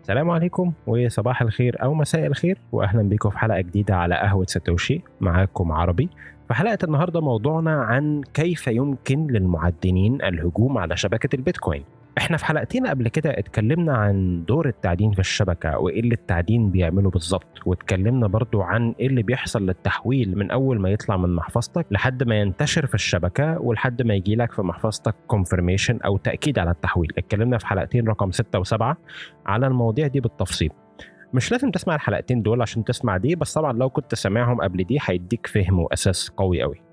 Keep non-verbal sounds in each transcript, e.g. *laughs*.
السلام عليكم وصباح الخير أو مساء الخير واهلا بكم في حلقة جديدة على قهوة ساتوشي. معاكم عربي. في حلقة النهارده موضوعنا عن كيف يمكن للمعدنين الهجوم على شبكة البيتكوين. إحنا في حلقتين قبل كده اتكلمنا عن دور التعدين في الشبكة وإيه اللي التعدين بيعمله بالظبط واتكلمنا برضو عن إيه اللي بيحصل للتحويل من أول ما يطلع من محفظتك لحد ما ينتشر في الشبكة ولحد ما يجي لك في محفظتك كونفirmation أو تأكيد على التحويل. اتكلمنا في حلقتين رقم 6 و7 على المواضيع دي بالتفصيل. مش لازم تسمع الحلقتين دول عشان تسمع دي بس طبعا لو كنت سامعهم قبل دي هيديك فهم وأساس قوي قوي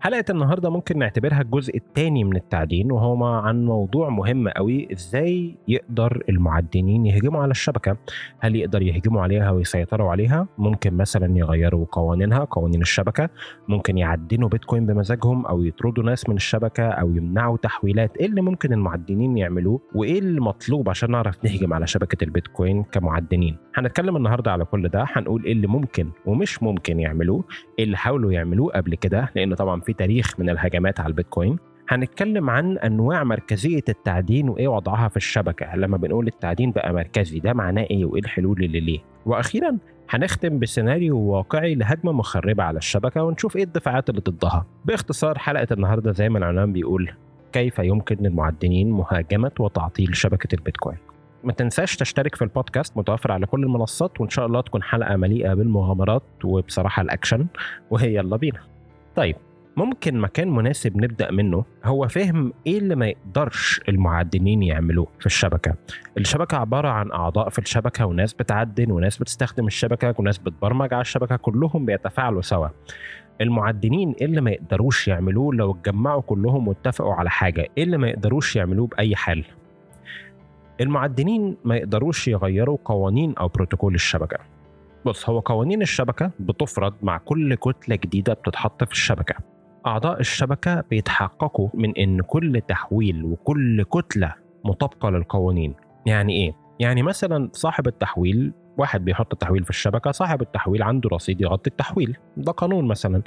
حلقة النهاردة ممكن نعتبرها الجزء الثاني من التعدين وهو عن موضوع مهم قوي إزاي يقدر المعدنين يهجموا على الشبكة؟ هل يقدر يهجموا عليها ويسيطروا عليها؟ ممكن مثلا يغيروا قوانينها قوانين الشبكة. ممكن يعدنوا بيتكوين بمزاجهم أو يطردوا ناس من الشبكة أو يمنعوا تحويلات. إيه اللي ممكن المعدنين يعملوه؟ وإيه المطلوب عشان نعرف نهجم على شبكة البيتكوين كمعدنين؟ هنتكلم النهاردة على كل ده هنقول إيه اللي ممكن ومش ممكن يعملوه إيه اللي حاولوا يعملوه قبل كده لأن طبعا في تاريخ من الهجمات على البيتكوين. هنتكلم عن أنواع مركزية التعدين وإيه وضعها في الشبكة. لما بنقول التعدين بقى مركزي ده معناه إيه وإيه الحلول اللي ليه؟ وأخيرا هنختم بسيناريو واقعي لهجمة مخربة على الشبكة ونشوف إيه الدفاعات اللي ضدها. باختصار حلقة النهارده زي ما العنوان بيقول كيف يمكن للمعدنين مهاجمة وتعطيل شبكة البيتكوين؟ ما تنساش تشترك في البودكاست متوفر على كل المنصات وإن شاء الله تكون حلقة مليئة بالمغامرات وبصراحة الأكشن وهي يلا بينا. طيب ممكن مكان مناسب نبدأ منه هو فهم إيه اللي ما يقدرش المعدنين يعملوه في الشبكة. الشبكة عبارة عن أعضاء في الشبكة وناس بتعدن وناس بتستخدم الشبكة وناس بتبرمج على الشبكة كلهم بيتفاعلوا سوا. المعدنين إيه اللي ما يقدروش يعملوه لو اتجمعوا كلهم واتفقوا على حاجة؟ إيه اللي ما يقدروش يعملوه بأي حال؟ المعدنين ما يقدروش يغيروا قوانين أو بروتوكول الشبكة. بص هو قوانين الشبكة بتفرض مع كل كتلة جديدة بتتحط في الشبكة. أعضاء الشبكة بيتحققوا من إن كل تحويل وكل كتلة مطابقة للقوانين. يعني إيه؟ يعني مثلا صاحب التحويل واحد بيحط التحويل في الشبكة صاحب التحويل عنده رصيد يغطي التحويل. ده قانون مثلا.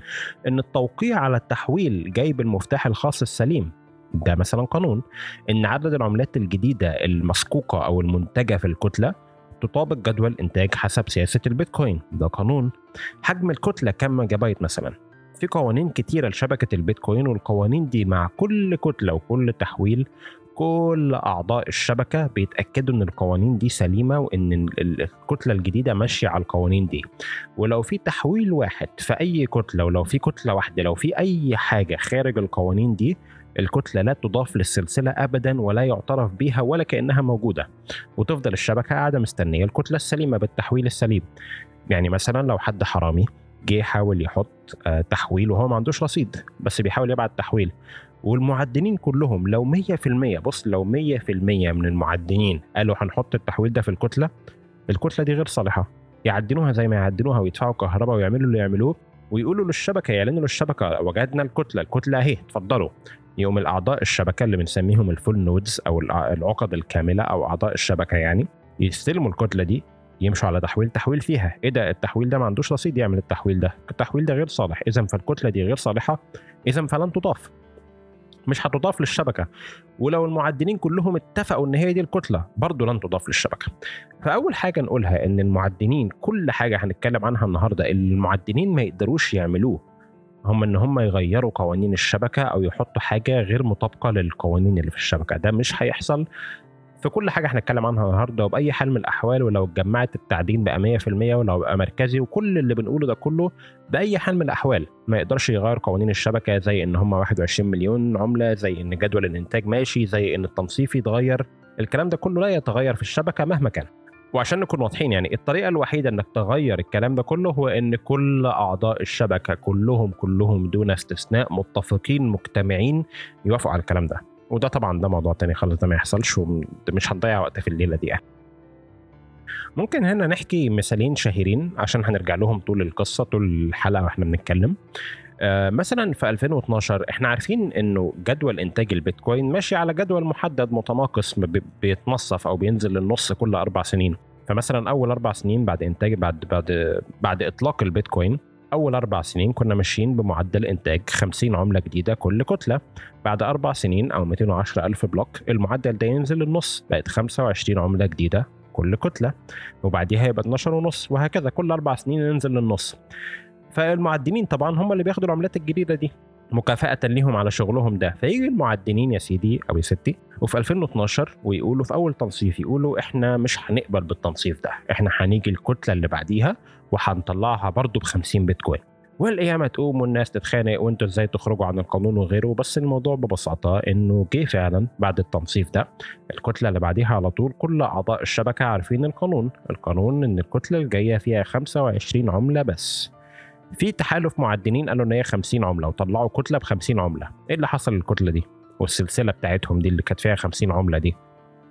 إن التوقيع على التحويل جاي بالمفتاح الخاص السليم. ده مثلا قانون. إن عدد العملات الجديدة المسكوكة أو المنتجة في الكتلة تطابق جدول إنتاج حسب سياسة البيتكوين. ده قانون. حجم الكتلة كم ميجا بايت مثلا؟ في قوانين كتيرة لشبكة البيتكوين والقوانين دي مع كل كتلة وكل تحويل كل أعضاء الشبكة بيتأكدوا إن القوانين دي سليمة وإن الكتلة الجديدة ماشية على القوانين دي. ولو في تحويل واحد في أي كتلة ولو في كتلة واحدة لو في أي حاجة خارج القوانين دي الكتلة لا تضاف للسلسلة أبدا ولا يعترف بيها ولا كأنها موجودة. وتفضل الشبكة قاعدة مستنية الكتلة السليمة بالتحويل السليم. يعني مثلا لو حد حرامي جه حاول يحط تحويل وهو ما عندوش رصيد بس بيحاول يبعت تحويل. والمعدنين كلهم لو 100% بص لو 100% من المعدنين قالوا هنحط التحويل ده في الكتلة الكتلة دي غير صالحة. يعدنوها زي ما يعدنوها ويدفعوا كهرباء ويعملوا اللي يعملوه ويقولوا للشبكة يعلنوا للشبكة وجدنا الكتلة الكتلة اهي اتفضلوا. يقوم الأعضاء الشبكة اللي بنسميهم الفول نودز أو العقد الكاملة أو أعضاء الشبكة يعني يستلموا الكتلة دي يمشوا على تحويل تحويل فيها. إيه ده؟ التحويل ده ما عندوش رصيد يعمل التحويل ده. التحويل ده غير صالح. اذا فالكتلة دي غير صالحة. اذا فلن تضاف. مش هتضاف للشبكة. ولو المعدنين كلهم اتفقوا إن هي دي الكتلة برضه لن تضاف للشبكة. فأول حاجة نقولها إن المعدنين كل حاجة هنتكلم عنها النهارده المعدنين ما يقدروش يعملوه. هم إن هم يغيروا قوانين الشبكة أو يحطوا حاجة غير مطابقة للقوانين اللي في الشبكة. ده مش هيحصل. في كل حاجة هنتكلم عنها النهارده وبأي حال من الأحوال ولو اتجمعت التعدين بقى 100% ولو بقى مركزي وكل اللي بنقوله ده كله بأي حال من الأحوال ما يقدرش يغير قوانين الشبكة زي إن هم 21 مليون عملة زي إن جدول الإنتاج ماشي زي إن التنصيف يتغير الكلام ده كله لا يتغير في الشبكة مهما كان. وعشان نكون واضحين يعني الطريقة الوحيدة إنك تغير الكلام ده كله هو إن كل أعضاء الشبكة كلهم كلهم دون استثناء متفقين مجتمعين يوافقوا على الكلام ده. وده طبعا ده موضوع تاني خالص ده ما يحصلش ومش هنضيع وقت في الليلة دي يعني. ممكن هنا نحكي مثالين شهيرين عشان هنرجع لهم طول القصة طول الحلقة وإحنا بنتكلم آه مثلا في 2012 إحنا عارفين إنه جدول إنتاج البيتكوين ماشي على جدول محدد متناقص بيتنصف أو بينزل للنص كل أربع سنين فمثلا أول أربع سنين بعد إنتاج بعد بعد بعد إطلاق البيتكوين أول أربع سنين كنا ماشيين بمعدل إنتاج 50 عملة جديدة كل كتلة. بعد أربع سنين أو 210 ألف بلوك المعدل ده ينزل للنص بقت 25 عملة جديدة كل كتلة. وبعديها يبقى 12 ونص وهكذا كل أربع سنين ننزل للنص فالمعدنين طبعا هم اللي بياخدوا العملات الجديدة دي. مكافأة ليهم على شغلهم ده. فيجي المعدنين يا سيدي أو يا ستي وفي 2012 ويقولوا في أول تنصيف يقولوا إحنا مش هنقبل بالتنصيف ده. إحنا هنيجي الكتلة اللي بعديها وهنطلعها برضو ب 50 بيتكوين. والقيامة تقوم والناس تتخانق وأنتوا إزاي تخرجوا عن القانون وغيره. بس الموضوع ببساطة إنه جه فعلا بعد التنصيف ده. الكتلة اللي بعديها على طول كل أعضاء الشبكة عارفين القانون. القانون إن الكتلة الجاية فيها 25 عملة بس. في تحالف معدنين قالوا إن هي 50 عملة وطلعوا كتلة ب 50 عملة. إيه اللي حصل للكتلة دي؟ والسلسلة بتاعتهم دي اللي كانت فيها 50 عملة دي.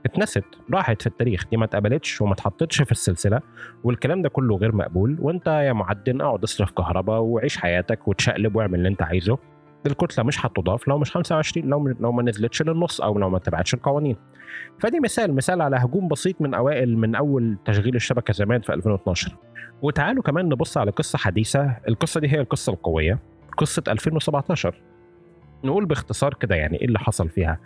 اتنست راحت في التاريخ دي ما اتقبلتش وما اتحطتش في السلسلة والكلام ده كله غير مقبول. وانت يا معدن اقعد اصرف كهرباء وعيش حياتك وتشقلب واعمل اللي انت عايزه. الكتلة مش هتضاف لو مش 25 لو لو ما نزلتش للنص أو لو ما تبعتش القوانين. فدي مثال مثال على هجوم بسيط من أوائل من أول تشغيل الشبكة زمان في 2012 وتعالوا كمان نبص على قصة حديثة. القصة دي هي القصة القوية قصة 2017 نقول باختصار كده يعني إيه اللي حصل فيها.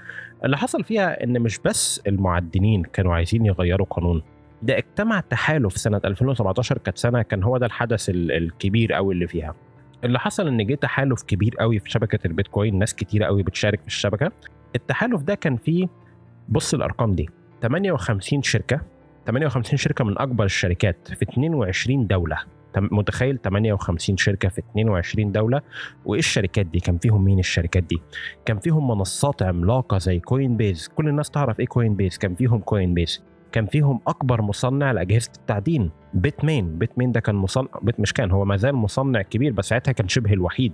اللي حصل فيها إن مش بس المعدنين كانوا عايزين يغيروا قانون ده اجتمع تحالف سنة 2017 كانت سنة كان هو ده الحدث الكبير قوي اللي فيها. اللي حصل إن جه تحالف كبير قوي في شبكة البيتكوين ناس كتيرة قوي بتشارك في الشبكة. التحالف ده كان فيه بص الأرقام دي 58 شركة 58 شركة من أكبر الشركات في 22 دولة. متخيل؟ 58 شركة في 22 دولة. وإيه الشركات دي؟ كان فيهم مين الشركات دي؟ كان فيهم منصات عملاقة زي كوين بيز كل الناس تعرف إيه كوين بيز كان فيهم كوين بيز كان فيهم أكبر مصنع لأجهزة التعدين بيت مين بيت مين ده كان مصنع بيت مش كان هو ما زال مصنع كبير بس ساعتها كان شبه الوحيد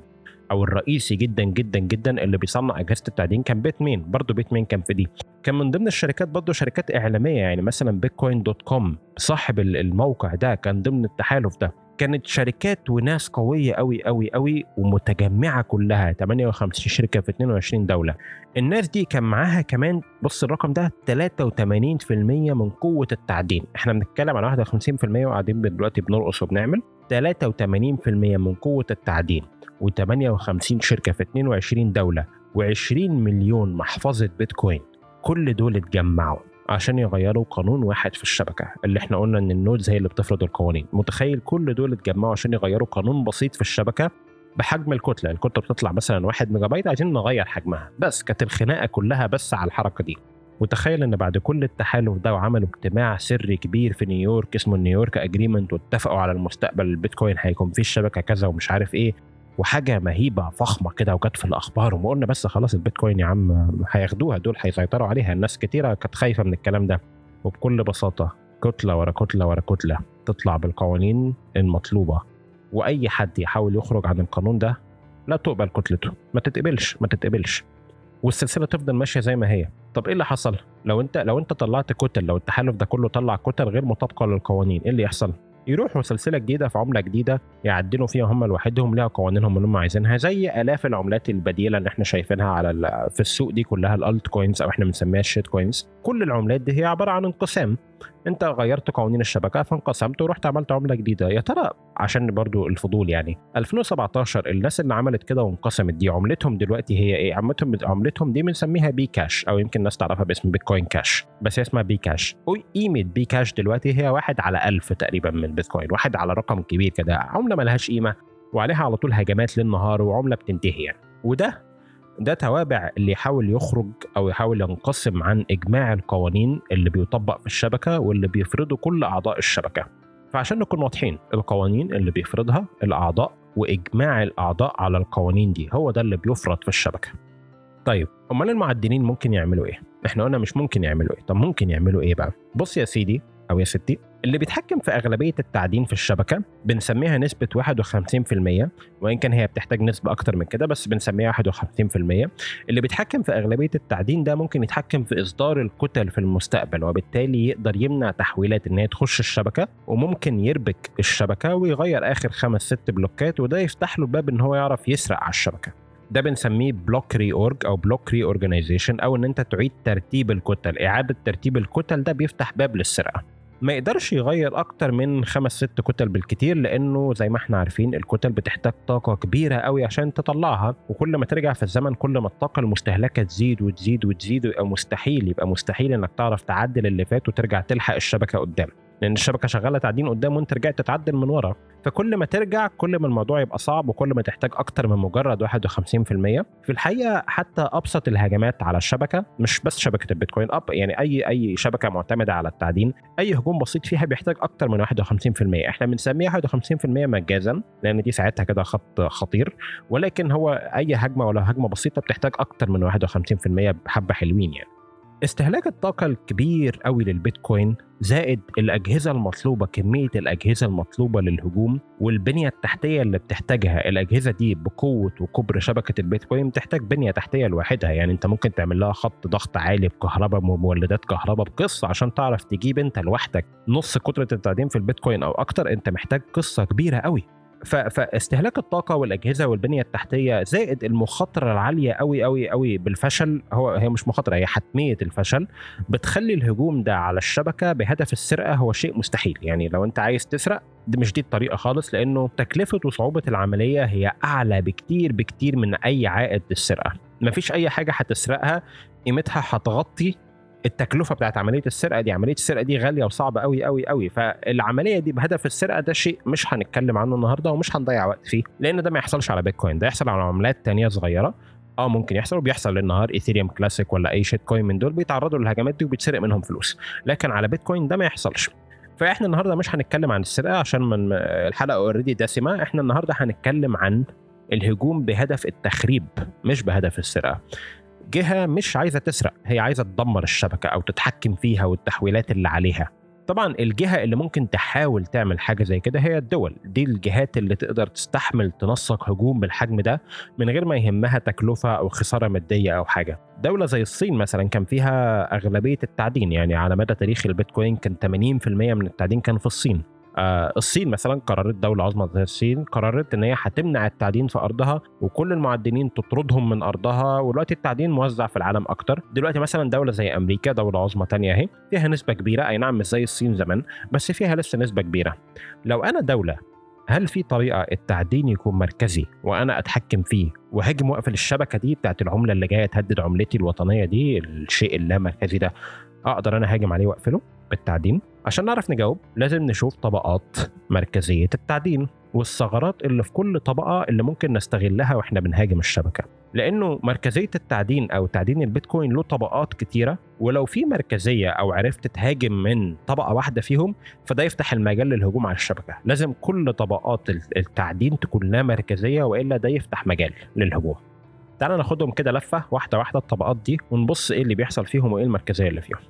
أو الرئيسي جدا جدا جدا اللي بيصنع أجهزة التعدين كان بيت مين برضه بيت مين كان في دي. كان من ضمن الشركات برضه شركات إعلامية يعني مثلا بيتكوين dot com صاحب الموقع ده كان ضمن التحالف ده. كانت شركات وناس قوية قوي قوي قوي ومتجمعة كلها 58 شركة في 22 دولة. الناس دي كان معاها كمان بص الرقم ده 83% من قوة التعدين. إحنا بنتكلم على 51% وقاعدين دلوقتي بنرقص وبنعمل 83% من قوة التعدين. و58 شركة في 22 دولة و20 مليون محفظة بيتكوين. كل دول اتجمعوا. عشان يغيروا قانون واحد في الشبكة. اللي إحنا قلنا إن النودز هي اللي بتفرض القوانين. متخيل كل دول اتجمعوا عشان يغيروا قانون بسيط في الشبكة بحجم الكتلة. الكتلة بتطلع مثلا 1 ميجا بايت عايزين نغير حجمها. بس كانت الخناقة كلها بس على الحركة دي. وتخيل إن بعد كل التحالف ده وعملوا اجتماع سري كبير في نيويورك اسمه نيويورك agreement واتفقوا على المستقبل البيتكوين هيكون فيه الشبكة كذا ومش عارف إيه. وحاجة مهيبة فخمة كده وجت في الأخبار وقلنا بس خلاص البيتكوين يا عم هياخدوها دول هيسيطروا عليها. الناس كتيرة كانت خايفة من الكلام ده. وبكل بساطة كتلة ورا كتلة ورا كتلة تطلع بالقوانين المطلوبة. وأي حد يحاول يخرج عن القانون ده لا تقبل كتلته. ما تتقبلش ما تتقبلش. والسلسلة تفضل ماشية زي ما هي. طب إيه اللي حصل؟ لو أنت لو أنت طلعت كتل لو التحالف ده كله طلع كتل غير مطابقة للقوانين إيه اللي يحصل؟ يروحوا سلسلة جديدة في عملة جديدة يعدلوا فيها هم لوحدهم ليها قوانينهم اللي هم عايزينها زي آلاف العملات البديلة اللي إحنا شايفينها على في السوق دي كلها ال altcoins أو إحنا بنسميها ال shitcoins كل العملات دي هي عبارة عن انقسام. انت غيرت قوانين الشبكة فانقسمت ورحت عملت عملة جديدة. يا ترى عشان برضو الفضول يعني 2017 الناس اللي عملت كده وانقسمت دي عملتهم دلوقتي هي إيه؟ عملتهم عملتهم دي بنسميها بي كاش أو يمكن الناس تعرفها باسم بيتكوين كاش بس هي اسمها بي كاش قيمة بي كاش دلوقتي هي واحد على ألف تقريبا من البيتكوين واحد على رقم كبير كده عملة ملهاش قيمة وعليها على طول هجمات للنهارده وعملة بتنتهي يعني. وده ده توابع اللي يحاول يخرج أو يحاول ينقسم عن إجماع القوانين اللي بيطبق في الشبكة واللي بيفرضه كل أعضاء الشبكة. فعشان نكون واضحين القوانين اللي بيفرضها الأعضاء وإجماع الأعضاء على القوانين دي هو ده اللي بيفرض في الشبكة. طيب أمال المعدنين ممكن يعملوا إيه؟ إحنا قلنا مش ممكن يعملوا إيه. طب ممكن يعملوا إيه بقى؟ بص يا سيدي أو يا ستي اللي بيتحكم في أغلبية التعدين في الشبكة بنسميها نسبة 51% وان كان هي بتحتاج نسبة أكتر من كده بس بنسميها 51% اللي بيتحكم في أغلبية التعدين ده ممكن يتحكم في إصدار الكتل في المستقبل وبالتالي يقدر يمنع تحويلات إن هي تخش الشبكة وممكن يربك الشبكة ويغير آخر خمس ست block ات وده يفتح له باب إن هو يعرف يسرق على الشبكة. ده بنسميه block reorg أو block reorganization أو إن أنت تعيد ترتيب الكتل. إعادة ترتيب الكتل ده بيفتح باب للسرقة. ما يقدرش يغير أكتر من خمس ست كتل بالكتير لأنه زي ما إحنا عارفين الكتل بتحتاج طاقة كبيرة قوي عشان تطلعها وكل ما ترجع في الزمن كل ما الطاقة المستهلكة تزيد وتزيد وتزيد ويبقى مستحيل يبقى مستحيل إنك تعرف تعدل اللي فات وترجع تلحق الشبكة قدام. لأن الشبكة شغالة تعدين قدام وأنت رجعت تتعدل من ورا. فكل ما ترجع كل ما الموضوع يبقى صعب وكل ما تحتاج أكتر من مجرد 51% في الحقيقة حتى أبسط الهجمات على الشبكة مش بس شبكة البيتكوين اب يعني أي أي شبكة معتمدة على التعدين أي هجوم بسيط فيها بيحتاج أكتر من 51% إحنا بنسميها 51% مجازا لأن دي ساعتها كده خط خطير. ولكن هو أي هجمة ولو هجمة بسيطة بتحتاج أكتر من 51% بحبة حلوين يعني. استهلاك الطاقة الكبير قوي للبيتكوين زائد الأجهزة المطلوبة كمية الأجهزة المطلوبة للهجوم والبنية التحتية اللي بتحتاجها. الأجهزة دي بقوة وكبر شبكة البيتكوين بتحتاج بنية تحتية لوحدها. يعني أنت ممكن تعمل لها خط ضغط عالي بكهرباء بمولدات كهرباء بقصة عشان تعرف تجيب أنت لوحدك نص كترة التعدين في البيتكوين أو أكتر. أنت محتاج قصة كبيرة قوي فاستهلاك الطاقة والأجهزة والبنية التحتية زائد المخاطرة العالية قوي قوي قوي بالفشل. هو هي مش مخاطرة هي حتمية الفشل. بتخلي الهجوم ده على الشبكة بهدف السرقة هو شيء مستحيل. يعني لو أنت عايز تسرق دي مش دي الطريقة خالص لأنه تكلفة وصعوبة العملية هي أعلى بكتير بكتير من أي عائد للسرقة. مفيش أي حاجة هتسرقها قيمتها هتغطي التكلفة بتاعت عملية السرقة دي عملية السرقة دي غالية وصعبة قوي قوي قوي فالعملية دي بهدف السرقة ده شيء مش هنتكلم عنه النهارده ومش هنضيع وقت فيه لأن ده ما يحصلش على بيتكوين ده يحصل على عملات تانية صغيرة. آه ممكن يحصل وبيحصل للنهارده إيثيريوم كلاسيك ولا أي shitcoin من دول بيتعرضوا للهجمات دي وبيتسرق منهم فلوس. لكن على بيتكوين ده ما يحصلش. فإحنا النهارده مش هنتكلم عن السرقة عشان من الحلقة already دسمة. إحنا النهارده هنتكلم عن الهجوم بهدف التخريب مش بهدف السرقة. جهة مش عايزة تسرق هي عايزة تدمر الشبكة أو تتحكم فيها والتحويلات اللي عليها. طبعا الجهة اللي ممكن تحاول تعمل حاجة زي كده هي الدول. دي الجهات اللي تقدر تستحمل تنسق هجوم بالحجم ده من غير ما يهمها تكلفة أو خسارة مادية أو حاجة. دولة زي الصين مثلا كان فيها أغلبية التعدين يعني على مدى تاريخ البيتكوين كان 80% من التعدين كان في الصين. الصين مثلا قررت دولة عظمى زي الصين قررت إن هي هتمنع التعدين في أرضها وكل المعدنين تطردهم من أرضها ودلوقتي التعدين موزع في العالم أكتر. دلوقتي مثلا دولة زي أمريكا دولة عظمى تانية أهي فيها نسبة كبيرة أي نعم مش زي الصين زمان بس فيها لسه نسبة كبيرة. لو أنا دولة هل في طريقة التعدين يكون مركزي وأنا أتحكم فيه وهاجم وأقفل الشبكة دي بتاعت العملة اللي جاية تهدد عملتي الوطنية دي الشيء اللامركزي ده أقدر أنا هاجم عليه وأقفله بالتعدين؟ عشان نعرف نجاوب لازم نشوف طبقات مركزية التعدين والثغرات اللي في كل طبقة اللي ممكن نستغلها وإحنا بنهاجم الشبكة. لأنه مركزية التعدين أو تعدين البيتكوين له طبقات كتيرة ولو في مركزية أو عرفت تهاجم من طبقة واحدة فيهم فده يفتح المجال للهجوم على الشبكة. لازم كل طبقات التعدين تكون لها مركزية وإلا ده يفتح مجال للهجوم. تعالى ناخدهم كده لفة واحدة واحدة الطبقات دي ونبص إيه اللي بيحصل فيهم وإيه المركزية اللي فيهم.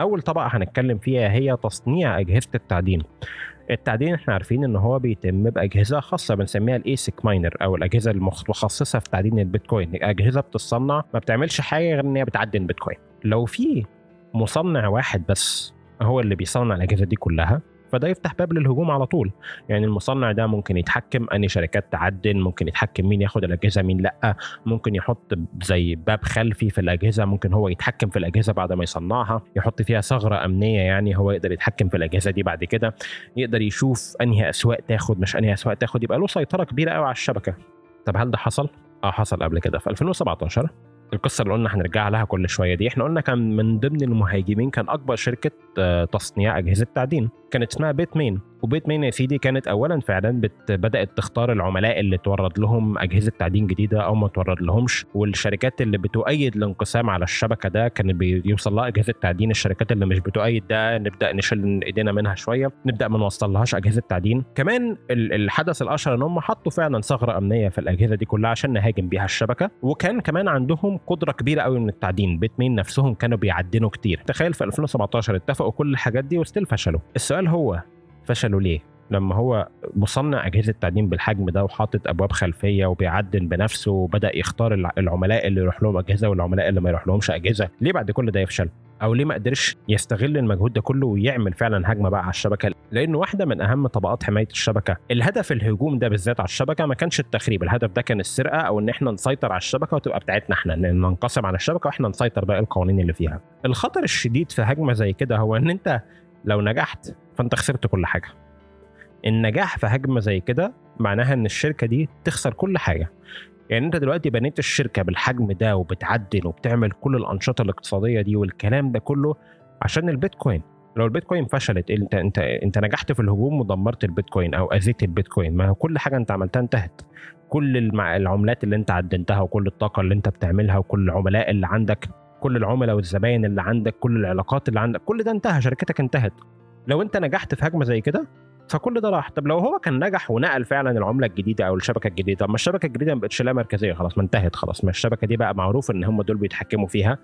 أول طبقة هنتكلم فيها هي تصنيع أجهزة التعدين. التعدين إحنا عارفين إن هو بيتم بأجهزة خاصة بنسميها الايسك ماينر أو الأجهزة المتخصصه في تعدين البيتكوين. أجهزة بتتصنع ما بتعملش حاجة غير إن هي بتعدن بيتكوين لو في مصنع واحد بس هو اللي بيصنع الأجهزة دي كلها فده يفتح باب للهجوم على طول. يعني المصنع ده ممكن يتحكم اني شركات تعدن ممكن يتحكم مين ياخد الأجهزة مين لأ. ممكن يحط زي باب خلفي في الأجهزة ممكن هو يتحكم في الأجهزة بعد ما يصنعها يحط فيها ثغرة أمنية يعني هو يقدر يتحكم في الأجهزة دي بعد كده. يقدر يشوف أنهي أسواق تاخد مش أنهي أسواق تاخد يبقى له سيطرة كبيرة قوي على الشبكة. طب هل ده حصل؟ آه حصل قبل كده. في 2017 القصة اللي قلنا هنرجع لها كل شوية دي. إحنا قلنا كان من ضمن المهاجمين كان أكبر شركة تصنيع أجهزة تعدين. كانت اسمها بيت مين؟ وبيت مين يا سيدي كانت اولا فعلا بدأت تختار العملاء اللي تورد لهم أجهزة تعدين جديدة أو ما تورد لهمش والشركات اللي بتؤيد الانقسام على الشبكة ده كان بيوصل لها أجهزة تعدين الشركات اللي مش بتؤيد ده نبدأ نشيل إيدينا منها شوية نبدأ ما نوصل لهاش أجهزة تعدين. كمان الحدث الأشهر إن هم حطوا فعلا ثغرة أمنية في الأجهزة دي كلها عشان نهاجم بيها الشبكة وكان كمان عندهم قدرة كبيرة قوي من التعدين. بيت مين نفسهم كانوا بيعدنوا كتير. تخيل في 2017 اتفقوا كل الحاجات دي وستيل فشلوا. السؤال هو فشلوا ليه؟ لما هو مصنع أجهزة تعدين بالحجم ده وحاطط أبواب خلفية وبيعدن بنفسه وبدأ يختار العملاء اللي يروح لهم أجهزة والعملاء اللي ما يروح لهمش أجهزة ليه بعد كل ده يفشل؟ أو ليه ما قدرش يستغل المجهود ده كله ويعمل فعلا هجمة بقى على الشبكة؟ لأنه واحدة من أهم طبقات حماية الشبكة الهدف الهجوم ده بالذات على الشبكة ما كانش التخريب الهدف ده كان السرقة أو إن إحنا نسيطر على الشبكة وتبقى بتاعتنا إحنا إن ننقسم على الشبكة وإحنا نسيطر بقى القوانين اللي فيها. الخطر الشديد في هجمة زي كده هو إن أنت لو نجحت فانت خسرت كل حاجة. النجاح في هجمة زي كده معناها إن الشركة دي تخسر كل حاجة. يعني أنت دلوقتي بنيت الشركة بالحجم ده وبتعدل وبتعمل كل الأنشطة الاقتصادية دي والكلام ده كله عشان البيتكوين. لو البيتكوين فشلت أنت أنت أنت نجحت في الهجوم ودمرت البيتكوين أو أذيت البيتكوين. ما هو كل حاجة أنت عملتها انتهت. كل العملات اللي أنت عدلتها وكل الطاقة اللي أنت بتعملها وكل العملاء اللي عندك كل العملاء والزباين اللي عندك كل العلاقات اللي عندك كل ده انتهى شركتك انتهت. لو انت نجحت في هجمة زي كده فكل ده راح. طب لو هو كان نجح ونقل فعلا العملة الجديدة أو الشبكة الجديدة طب ما الشبكة الجديدة ما بقتش لا مركزية خلاص ما انتهت خلاص. ما الشبكة دي بقى معروف إن هم دول بيتحكموا فيها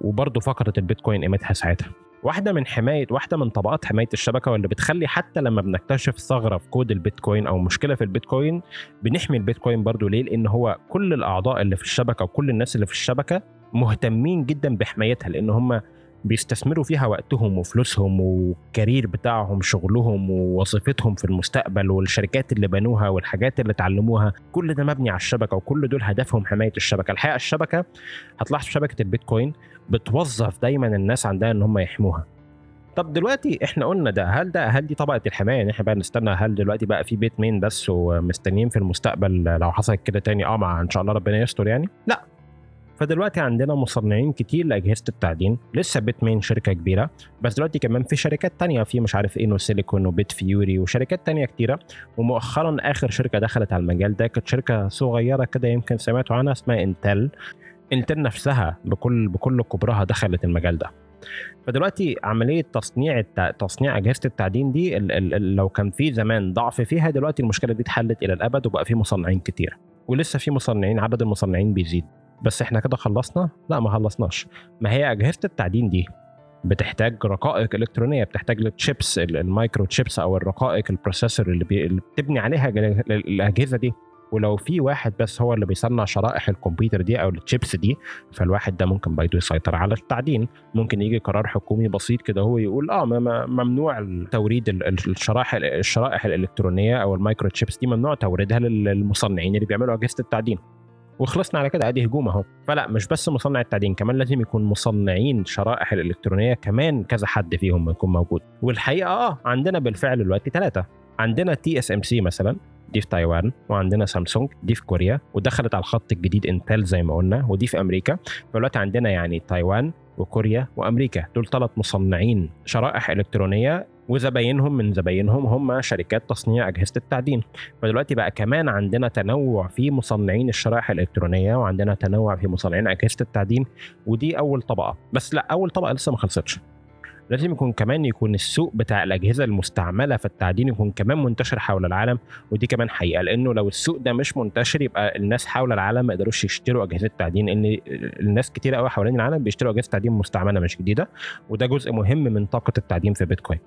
وبرضه فقدت البيتكوين قيمتها ساعتها. واحدة من حماية واحدة من طبقات حماية الشبكة واللي بتخلي حتى لما بنكتشف ثغرة في كود البيتكوين أو مشكلة في البيتكوين بنحمي البيتكوين برضه. ليه؟ لأن هو كل الأعضاء اللي في الشبكة وكل الناس اللي في الشبكة مهتمين جدا بحمايتها لأن هم بيستثمروا فيها وقتهم وفلوسهم والكارير بتاعهم شغلهم ووظيفتهم في المستقبل والشركات اللي بنوها والحاجات اللي اتعلموها. كل ده مبني على الشبكة وكل دول هدفهم حماية الشبكة. الحقيقة الشبكة هتلاحظ شبكة البيتكوين بتوظف دايما الناس عندها إن هم يحموها. طب دلوقتي إحنا قلنا ده هل ده هل دي طبقة الحماية؟ يعني إحنا بقى نستنى هل دلوقتي بقى في بيت مين بس ومستنيين في المستقبل؟ لو حصلت كده تاني آه مع إن شاء الله ربنا يستر يعني. لا. فدلوقتي عندنا مصنعين كتير لأجهزة التعدين لسه بيت مين شركة كبيرة بس دلوقتي كمان في شركات تانية في مش عارف إيه سيليكون وبيت فيوري وشركات تانية كتيرة. ومؤخرا آخر شركة دخلت على المجال ده كانت شركة صغيرة كده يمكن سمعتوا عنها اسمها انتل انتل نفسها بكل بكل كبرها دخلت المجال ده. فدلوقتي عملية تصنيع التع... تصنيع أجهزة التعدين دي ال... ال... لو كان في زمان ضعف فيها دلوقتي المشكلة دي اتحلت إلى الأبد وبقى في مصنعين كتير. ولسه في مصنعين عدد المصنعين بيزيد. بس إحنا كده خلصنا؟ لا ما خلصناش. ما هي أجهزة التعدين دي بتحتاج رقائق إلكترونية بتحتاج ال chips ال microchips أو الرقائق ال processor اللي, بي... اللي بتبني عليها الأجهزة دي. ولو في واحد بس هو اللي بيصنع شرائح الكمبيوتر دي أو التشيبس دي فالواحد ده ممكن برضه يسيطر على التعدين. ممكن يجي قرار حكومي بسيط كده هو يقول آه ممنوع توريد الشرائح الشرائح الإلكترونية أو ال microchips دي ممنوع توريدها للمصنعين اللي بيعملوا أجهزة التعدين. وخلصنا على كده. ادي هجوم اهو. فلا مش بس مصنع التعدين كمان لازم يكون مصنعين شرائح الإلكترونية كمان كذا حد فيهم يكون موجود. والحقيقة آه عندنا بالفعل دلوقتي ثلاثة عندنا TSMC مثلا دي في تايوان وعندنا سامسونج دي في كوريا ودخلت على الخط الجديد انتل زي ما قلنا ودي في أمريكا. فدلوقتي عندنا يعني تايوان وكوريا وأمريكا. دول ثلاث مصنعين شرائح إلكترونية وزباينهم من زباينهم هم شركات تصنيع أجهزة التعدين. فدلوقتي بقى كمان عندنا تنوع في مصنعين الشرائح الإلكترونية وعندنا تنوع في مصنعين أجهزة التعدين ودي أول طبقة. بس لا أول طبقة لسه ما خلصتش. لازم يكون كمان يكون السوق بتاع الأجهزة المستعملة في التعدين يكون كمان منتشر حول العالم ودي كمان حقيقة. لأنه لو السوق ده مش منتشر يبقى الناس حول العالم ما يقدروش يشتروا أجهزة تعدين ان الناس كتير قوي حوالين العالم بيشتروا أجهزة تعدين مستعملة مش جديدة وده جزء مهم من طاقة التعدين في بيتكوين.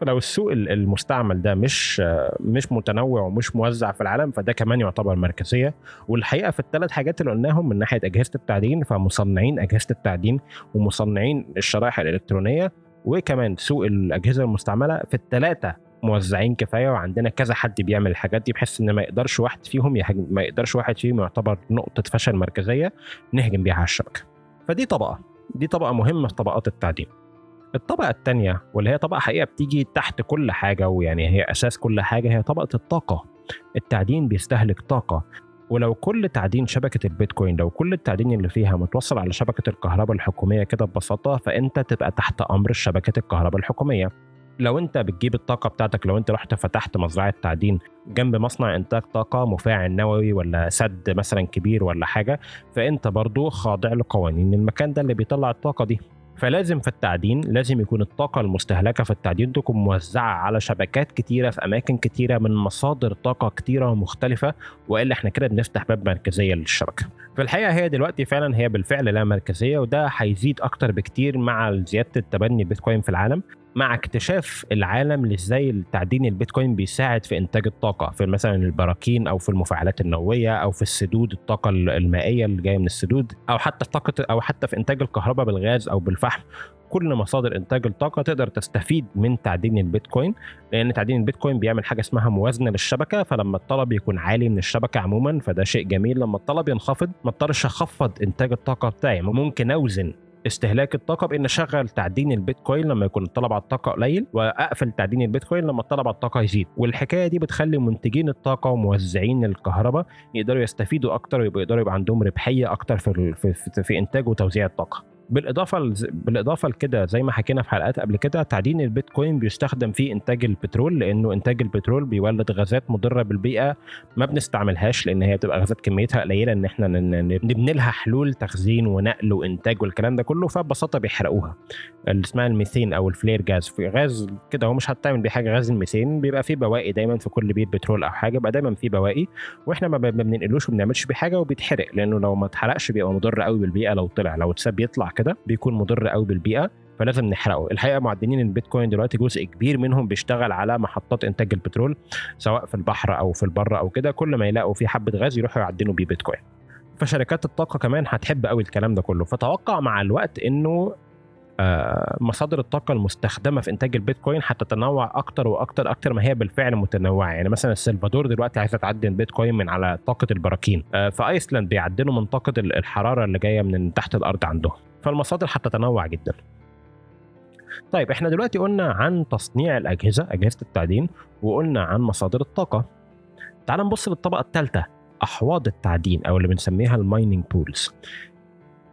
فلو السوق المستعمل ده مش مش متنوع ومش موزع في العالم فده كمان يعتبر مركزية. والحقيقة في الثلاث حاجات اللي قلناهم من ناحية أجهزة التعدين فمصنعين أجهزة التعدين ومصنعين الشرائح الإلكترونية وكمان سوق الأجهزة المستعملة. في الثلاثه موزعين كفاية وعندنا كذا حد بيعمل الحاجات دي بحيث إن ما يقدرش واحد فيهم يهجم ما يقدرش واحد فيهم يعتبر نقطة فشل مركزية نهجم بيها على الشبكة. فدي طبقة دي طبقة مهمة في طبقات التعدين. الطبقة الثانية واللي هي طبقة حقيقة بتيجي تحت كل حاجة ويعني هي أساس كل حاجة هي طبقة الطاقة. التعدين بيستهلك طاقة. ولو كل تعدين شبكة البيتكوين لو كل التعدين اللي فيها متوصل على شبكة الكهرباء الحكومية كده ببساطة فأنت تبقى تحت أمر شبكة الكهرباء الحكومية. لو أنت بتجيب الطاقة بتاعتك لو أنت رحت فتحت مزرعة تعدين جنب مصنع إنتاج طاقة مفاعل نووي ولا سد مثلا كبير ولا حاجة فأنت برضو خاضع لقوانين المكان ده اللي بيطلع الطاقة دي. فلازم في التعدين لازم يكون الطاقة المستهلكة في التعدين تكون موزعة على شبكات كتيرة في أماكن كتيرة من مصادر طاقة كتيرة ومختلفة وإلا إحنا كده بنفتح باب مركزية للشبكة. في الحقيقة هي دلوقتي فعلا هي بالفعل لا مركزية وده هيزيد أكتر بكتير مع زيادة التبني البيتكوين في العالم مع اكتشاف العالم لإزاي التعدين البيتكوين بيساعد في إنتاج الطاقة في مثلا البراكين أو في المفاعلات النووية أو في السدود الطاقة المائية اللي جاية من السدود أو حتى في طاقة أو حتى في إنتاج الكهرباء بالغاز أو بالفحم كل مصادر إنتاج الطاقة تقدر تستفيد من تعدين البيتكوين لأن تعدين البيتكوين بيعمل حاجة اسمها موازنة للشبكة فلما الطلب يكون عالي من الشبكة عموما فده شيء جميل. لما الطلب ينخفض ما اضطرش أخفض إنتاج الطاقة بتاعي. ممكن أوزن استهلاك الطاقة بأن أشغل تعدين البيتكوين لما يكون الطلب على الطاقة قليل وأقفل تعدين البيتكوين لما الطلب على الطاقة يزيد. والحكاية دي بتخلي منتجين الطاقة وموزعين الكهرباء يقدروا يستفيدوا أكتر ويقدروا يبقى عندهم ربحية أكتر في في, في, في إنتاج وتوزيع الطاقة. بالإضافة بالإضافة لكده زي ما حكينا في حلقات قبل كده تعدين البيتكوين بيستخدم في إنتاج البترول لأنه إنتاج البترول بيولد غازات مضرة بالبيئة ما بنستعملهاش لأن هي بتبقى غازات كميتها قليلة إن إحنا نبني لها حلول تخزين ونقل وإنتاج والكلام ده كله فببساطة بيحرقوها. اللي اسمها الميثين أو ال flare gas. في غاز كده هو مش هتعمل بيه حاجة غاز الميثين بيبقى فيه بواقي دايما في كل بيت بترول أو حاجة بيبقى دايما فيه بواقي وإحنا ما بننقلوش وما بنعملش بيه حاجة وبيتحرق لأنه لو ما اتحرقش بيبقى مضر قوي بالبيئة لو طلع لو اتساب يطلع كده بيكون مضر قوي بالبيئة فلازم نحرقه. الحقيقة معدنين البيتكوين دلوقتي جزء كبير منهم بيشتغل على محطات إنتاج البترول سواء في البحر أو في البر أو كده كل ما يلاقوا في حبة غاز يروحوا يعدنوا بيه بيتكوين. فشركات الطاقة كمان هتحب قوي الكلام ده كله. فتوقع مع الوقت إنه آه مصادر الطاقة المستخدمة في إنتاج البيتكوين هتتنوع أكتر وأكتر أكتر ما هي بالفعل متنوعة. يعني مثلا السلفادور دلوقتي عايزة تعدل البيتكوين من على طاقة البراكين. آه في أيسلند بيعدلوا من طاقة الحرارة اللي جاية من تحت الأرض عندهم. فالمصادر هتتنوع جدا. طيب إحنا دلوقتي قلنا عن تصنيع الأجهزة أجهزة التعدين وقلنا عن مصادر الطاقة. تعال نبص للطبقة الثالثه أحواض التعدين أو اللي بنسميها ال mining pools.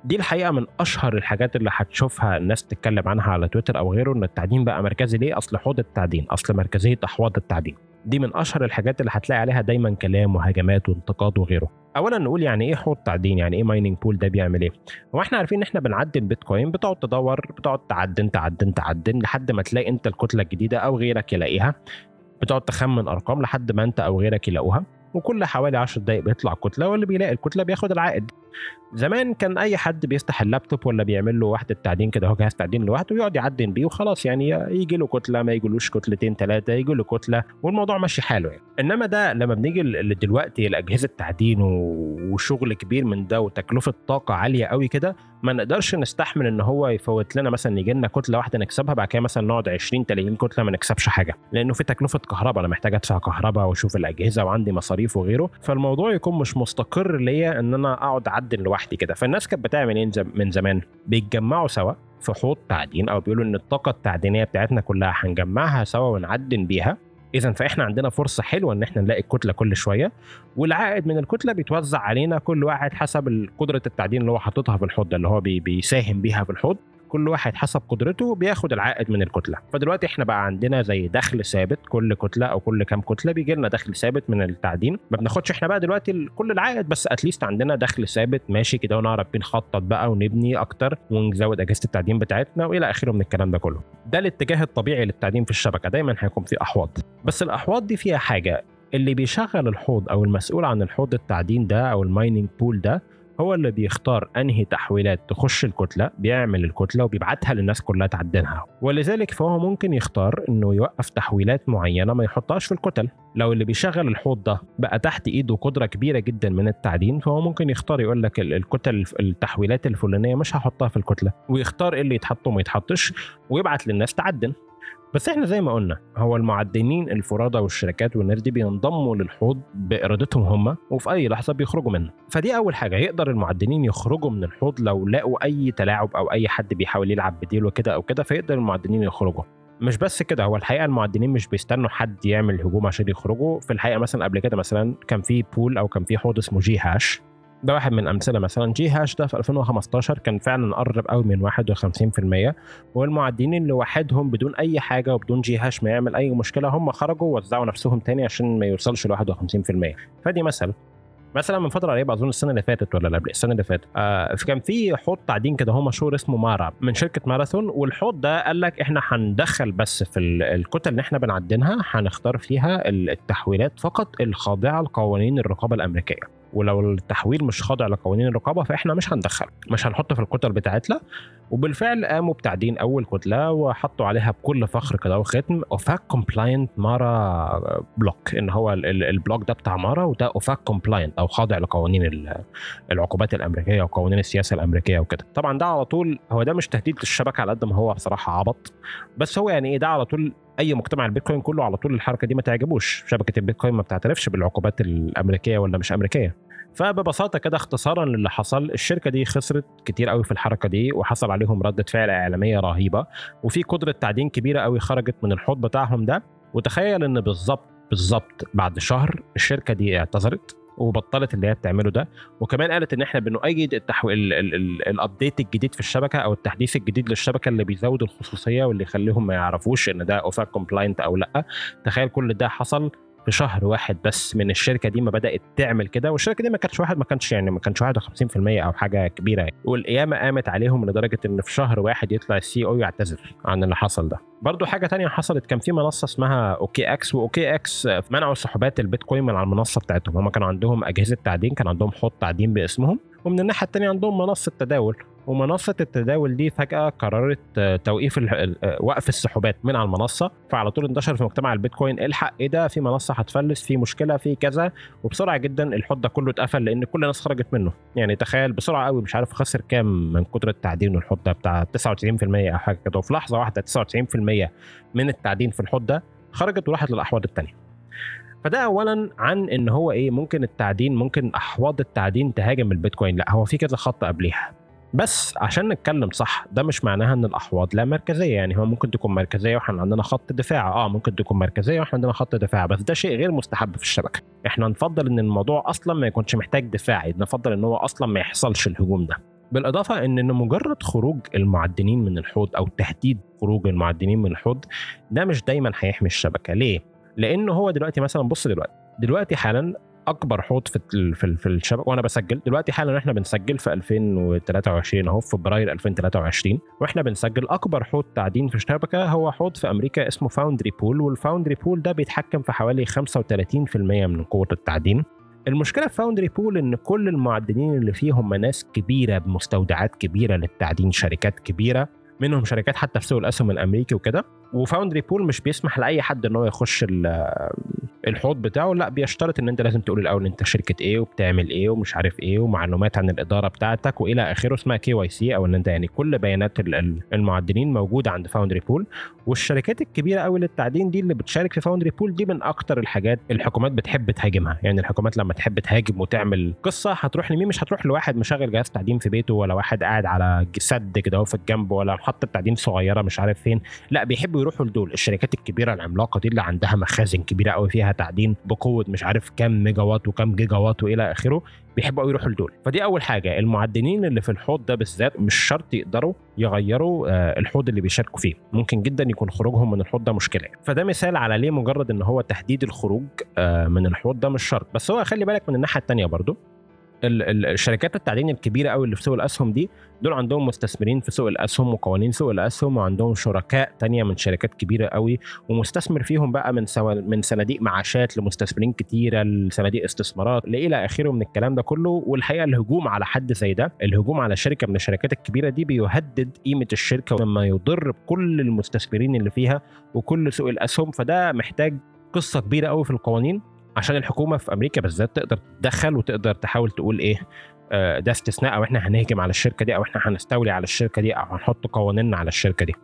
دي الحقيقة من أشهر الحاجات اللي هتشوفها الناس تتكلم عنها على تويتر أو غيره إن التعدين بقى مركزي ليه؟ أصل حوض التعدين أصل مركزية أحواض التعدين. دي من أشهر الحاجات اللي هتلاقي عليها دايما كلام وهجمات وانتقاد وغيره. اولا نقول يعني إيه حوض تعدين؟ يعني إيه mining pool ده بيعمل إيه؟ هو إحنا عارفين إن إحنا بنعدن بيتكوين بتقعد تدور بتقعد تعدن تعدن تعدن لحد ما تلاقي أنت الكتلة الجديدة أو غيرك يلاقيها. بتقعد تخمن أرقام لحد ما أنت أو غيرك يلاقوها. وكل حوالي 10 دقائق بيطلع كتلة واللي بيلاقي الكتلة بياخد العائد. زمان كان أي حد بيفتح اللابتوب ولا بيعمل له وحده تعدين كده هو جهاز تعدين لوحده ويقعد يعدن بيه وخلاص يعني يجي له كتلة ما يجيلوش كتلتين ثلاثة يجي له كتلة والموضوع ماشي حاله يعني. إنما ده لما بنيجي دلوقتي لأجهزة تعدين وشغل كبير من ده وتكلفة طاقة عالية قوي كده ما نقدرش نستحمل إن هو يفوت لنا مثلا يجي لنا كتلة واحدة نكسبها بعد كده مثلا نقعد 20 30 كتلة ما نكسبش حاجة لأنه في تكلفة كهرباء أنا محتاج أدفع كهرباء وأشوف الأجهزة وعندي مصاريف وغيره فالموضوع يكون مش مستقر ليا إن أنا أقعد اعدن لوحدي كده. فالناس كانت بتعمل إيه من زمان؟ بيتجمعوا سوا في حوض تعدين أو بيقولوا إن الطاقة التعدينية بتاعتنا كلها هنجمعها سوا ونعدن بيها. إذا فإحنا عندنا فرصة حلوة إن إحنا نلاقي الكتله كل شوية والعائد من الكتلة بيتوزع علينا كل واحد حسب قدرة التعدين اللي هو حاططها في الحوض اللي هو بيساهم بيها في الحوض. كل واحد حسب قدرته بياخد العائد من الكتلة. فدلوقتي إحنا بقى عندنا زي دخل ثابت كل كتلة أو كل كام كتلة بيجي لنا دخل ثابت من التعدين. ما بناخدش إحنا بقى دلوقتي كل العائد بس اتليست عندنا دخل ثابت ماشي كده ونعرف بنخطط بقى ونبني أكتر ونزود أجهزة التعدين بتاعتنا وإلى آخره من الكلام ده كله. ده الاتجاه الطبيعي للتعدين في الشبكة دايما هيكون في أحواض. بس الأحواض دي فيها حاجة اللي بيشغل الحوض أو المسؤول عن الحوض التعدين ده أو المايننج بول ده هو اللي بيختار أنهي تحويلات تخش الكتلة بيعمل الكتلة وبيبعتها للناس كلها تعدنها ولذلك فهو ممكن يختار إنه يوقف تحويلات معينة ما يحطهاش في الكتل. لو اللي بيشغل الحوض ده بقى تحت إيده قدرة كبيرة جدا من التعدين فهو ممكن يختار يقول لك الكتل التحويلات الفلانية مش هحطها في الكتلة. ويختار إيه اللي يتحط وما يتحطش ويبعت للناس تعدن بس إحنا زي ما قلنا هو المعدنين الفرادى والشركات والناس دي بينضموا للحوض بإرادتهم هم وفي أي لحظة بيخرجوا منه. فدي أول حاجة يقدر المعدنين يخرجوا من الحوض لو لقوا أي تلاعب أو أي حد بيحاول يلعب بديله كده أو كده فيقدر المعدنين يخرجوا. مش بس كده هو الحقيقة المعدنين مش بيستنوا حد يعمل هجوم عشان يخرجوا. في الحقيقة مثلا قبل كده مثلا كان في pool أو كان في حوض اسمه GHash ده واحد من الامثله مثلا. GHash ده في 2015 كان فعلا قرب قوي من 51% والمعدين اللي وحدهم بدون أي حاجة وبدون جي هاش ما يعمل أي مشكلة. هم خرجوا ووزعوا نفسهم تاني عشان ما يوصلش ل 51% فدي مثل. مثلا من فترة قريبة أظن السنة اللي فاتت ولا قبل السنة اللي فاتت. آه كان في حوض تعدين كده هو مشهور اسمه مارا من شركة ماراثون. والحوض ده قال لك إحنا هندخل بس في الكتل اللي إحنا بنعدنها هنختار فيها التحويلات فقط الخاضعة لقوانين الرقابة الأمريكية. ولو التحويل مش خاضع لقوانين الرقابة فإحنا مش هندخله. مش هنحطه في الكتل بتاعتنا. وبالفعل قاموا بتعدين أول كتلة وحطوا عليها بكل فخر كده وختم OFAC compliant Mara block. إن هو ال block ده بتاع Mara وده OFAC compliant أو خاضع لقوانين العقوبات الأمريكية وقوانين السياسة الأمريكية وكده. طبعا ده على طول هو ده مش تهديد للشبكة على قد ما هو بصراحه عبط. بس هو يعني إيه؟ ده على طول أي مجتمع البيتكوين كله على طول الحركة دي ما تعجبوش. شبكة البيتكوين ما بتعترفش بالعقوبات الأمريكية ولا مش أمريكية. فببساطة كده اختصارا للي حصل الشركة دي خسرت كتير قوي في الحركة دي وحصل عليهم ردة فعل إعلامية رهيبة وفي قدرة تعدين كبيرة قوي خرجت من الحوض بتاعهم ده. وتخيل إن بالظبط بالظبط بعد شهر الشركة دي اعتذرت. وبطلت اللي هي بتعمله ده. وكمان قالت إن إحنا بنؤيد التحويل ال update الجديد في الشبكة أو التحديث الجديد للشبكة اللي بيزود الخصوصية واللي يخليهم ما يعرفوش إن ده OFAC compliant أو لأ. تخيل كل ده حصل في شهر واحد بس من الشركة دي ما بدأت تعمل كده والشركة دي ما كانتش واحد ما كانش يعني ما كانش 51% أو حاجة كبيرة يعني. والقيامة قامت عليهم لدرجة إن في شهر واحد يطلع ال CEO يعتذر عن اللي حصل ده. برضو حاجة تانية حصلت كان في منصة اسمها OKX و OKX منعوا سحوبات البيتكوين من على المنصة بتاعتهم. هم كانوا عندهم أجهزة تعدين كان عندهم حوض تعدين باسمهم ومن الناحية الثانية عندهم منصة تداول. ومنصة التداول دي فجأة قررت توقيف وقف السحوبات من على المنصة فعلى طول انتشر في مجتمع البيتكوين الحق إيه ده؟ في منصة هتفلس في مشكلة في كذا. وبسرعة جدا الحوض ده كله اتقفل لأن كل الناس خرجت منه. يعني تخيل بسرعة قوي مش عارف خسر كام من كتر التعدين الحوض ده بتاع 99% أو حاجة كده. وفي لحظة واحدة 99% من التعدين في الحوض ده خرجت وراحت للأحواض الثانية فده اولا عن إن هو إيه ممكن التعدين ممكن أحواض التعدين تهاجم البيتكوين. لأ هو في كذا خط قبليها. بس عشان نتكلم صح ده مش معناها إن الأحواض لا مركزية. يعني هو ممكن تكون مركزية وإحنا عندنا خط دفاع. آه ممكن تكون مركزية وإحنا عندنا خط دفاع بس ده شيء غير مستحب في الشبكة. إحنا نفضل إن الموضوع أصلا ما يكونش محتاج دفاعي نفضل إن هو أصلا ما يحصلش الهجوم ده. بالإضافة إن مجرد خروج المعدنين من الحوض أو تهديد خروج المعدنين من الحوض ده مش دايما هيحمي الشبكة. ليه؟ لأن هو دلوقتي مثلا بص دلوقتي. دلوقتي حالا أكبر حوض في في, في الشبكه وأنا بسجل. دلوقتي حالا إحنا بنسجل في 2023 أهو في فبراير 2023 وإحنا بنسجل أكبر حوض تعدين في الشبكة هو حوض في أمريكا اسمه Foundry pool وال Foundry pool ده بيتحكم في حوالي 35% من قوة التعدين. المشكلة في Foundry pool إن كل المعدنين اللي فيه هم ناس كبيرة بمستودعات كبيرة للتعدين شركات كبيرة منهم شركات حتى في سوق الأسهم الأمريكي وكده. و Foundry pool مش بيسمح لأي حد إن هو يخش الحوض بتاعه. لا بيشترط إن أنت لازم تقول الأول أنت شركة إيه وبتعمل إيه ومش عارف إيه ومعلومات عن الإدارة بتاعتك وإلى آخره. اسمها KYC أو إن أنت يعني كل بيانات المعدنين موجودة عند Foundry pool. والشركات الكبيرة قوي للتعدين دي اللي بتشارك في Foundry pool دي من أكتر الحاجات الحكومات بتحب تهاجمها. يعني الحكومات لما تحب تهاجم وتعمل قصة هتروح لمين؟ مش هتروح لواحد مشغل جهاز تعدين في بيته ولا واحد قاعد على سد كده في الجنب ولا محطه تعدين صغيرة مش عارف فين. لا بيحبوا يروحوا لدول الشركات الكبيرة العملاقة دي اللي عندها مخازن كبيرة قوي فيها تعدين بقوة مش عارف كام ميجا وات وكام جيجا وات والى آخره بيحبوا يروحوا لدول. فدي أول حاجة. المعدنين اللي في الحوض ده بالذات مش شرط يقدروا يغيروا الحوض اللي بيشاركوا فيه. ممكن جدا يكون خروجهم من الحوض ده مشكلة. فده مثال على ليه مجرد إن هو تحديد الخروج من الحوض ده مش شرط. بس هو خلي بالك من الناحية الثانية برضو. الشركات التعدين الكبيرة قوي اللي في سوق الأسهم دي دول عندهم مستثمرين في سوق الأسهم وقوانين سوق الأسهم وعندهم شركاء تانية من شركات كبيرة قوي ومستثمر فيهم بقى من سو... من صناديق معاشات لمستثمرين كتيرة لصناديق استثمارات إلى آخره من الكلام ده كله. والحقيقة الهجوم على حد زي ده الهجوم على شركة من الشركات الكبيرة دي بيهدد قيمة الشركة مما يضر بكل المستثمرين اللي فيها وكل سوق الأسهم. فده محتاج قصة كبيرة قوي في القوانين. عشان الحكومة في أمريكا بالذات تقدر تتدخل وتقدر تحاول تقول إيه ده استثناء أو إحنا هنهجم على الشركة دي أو إحنا هنستولي على الشركة دي أو هنحط قوانيننا على الشركة دي.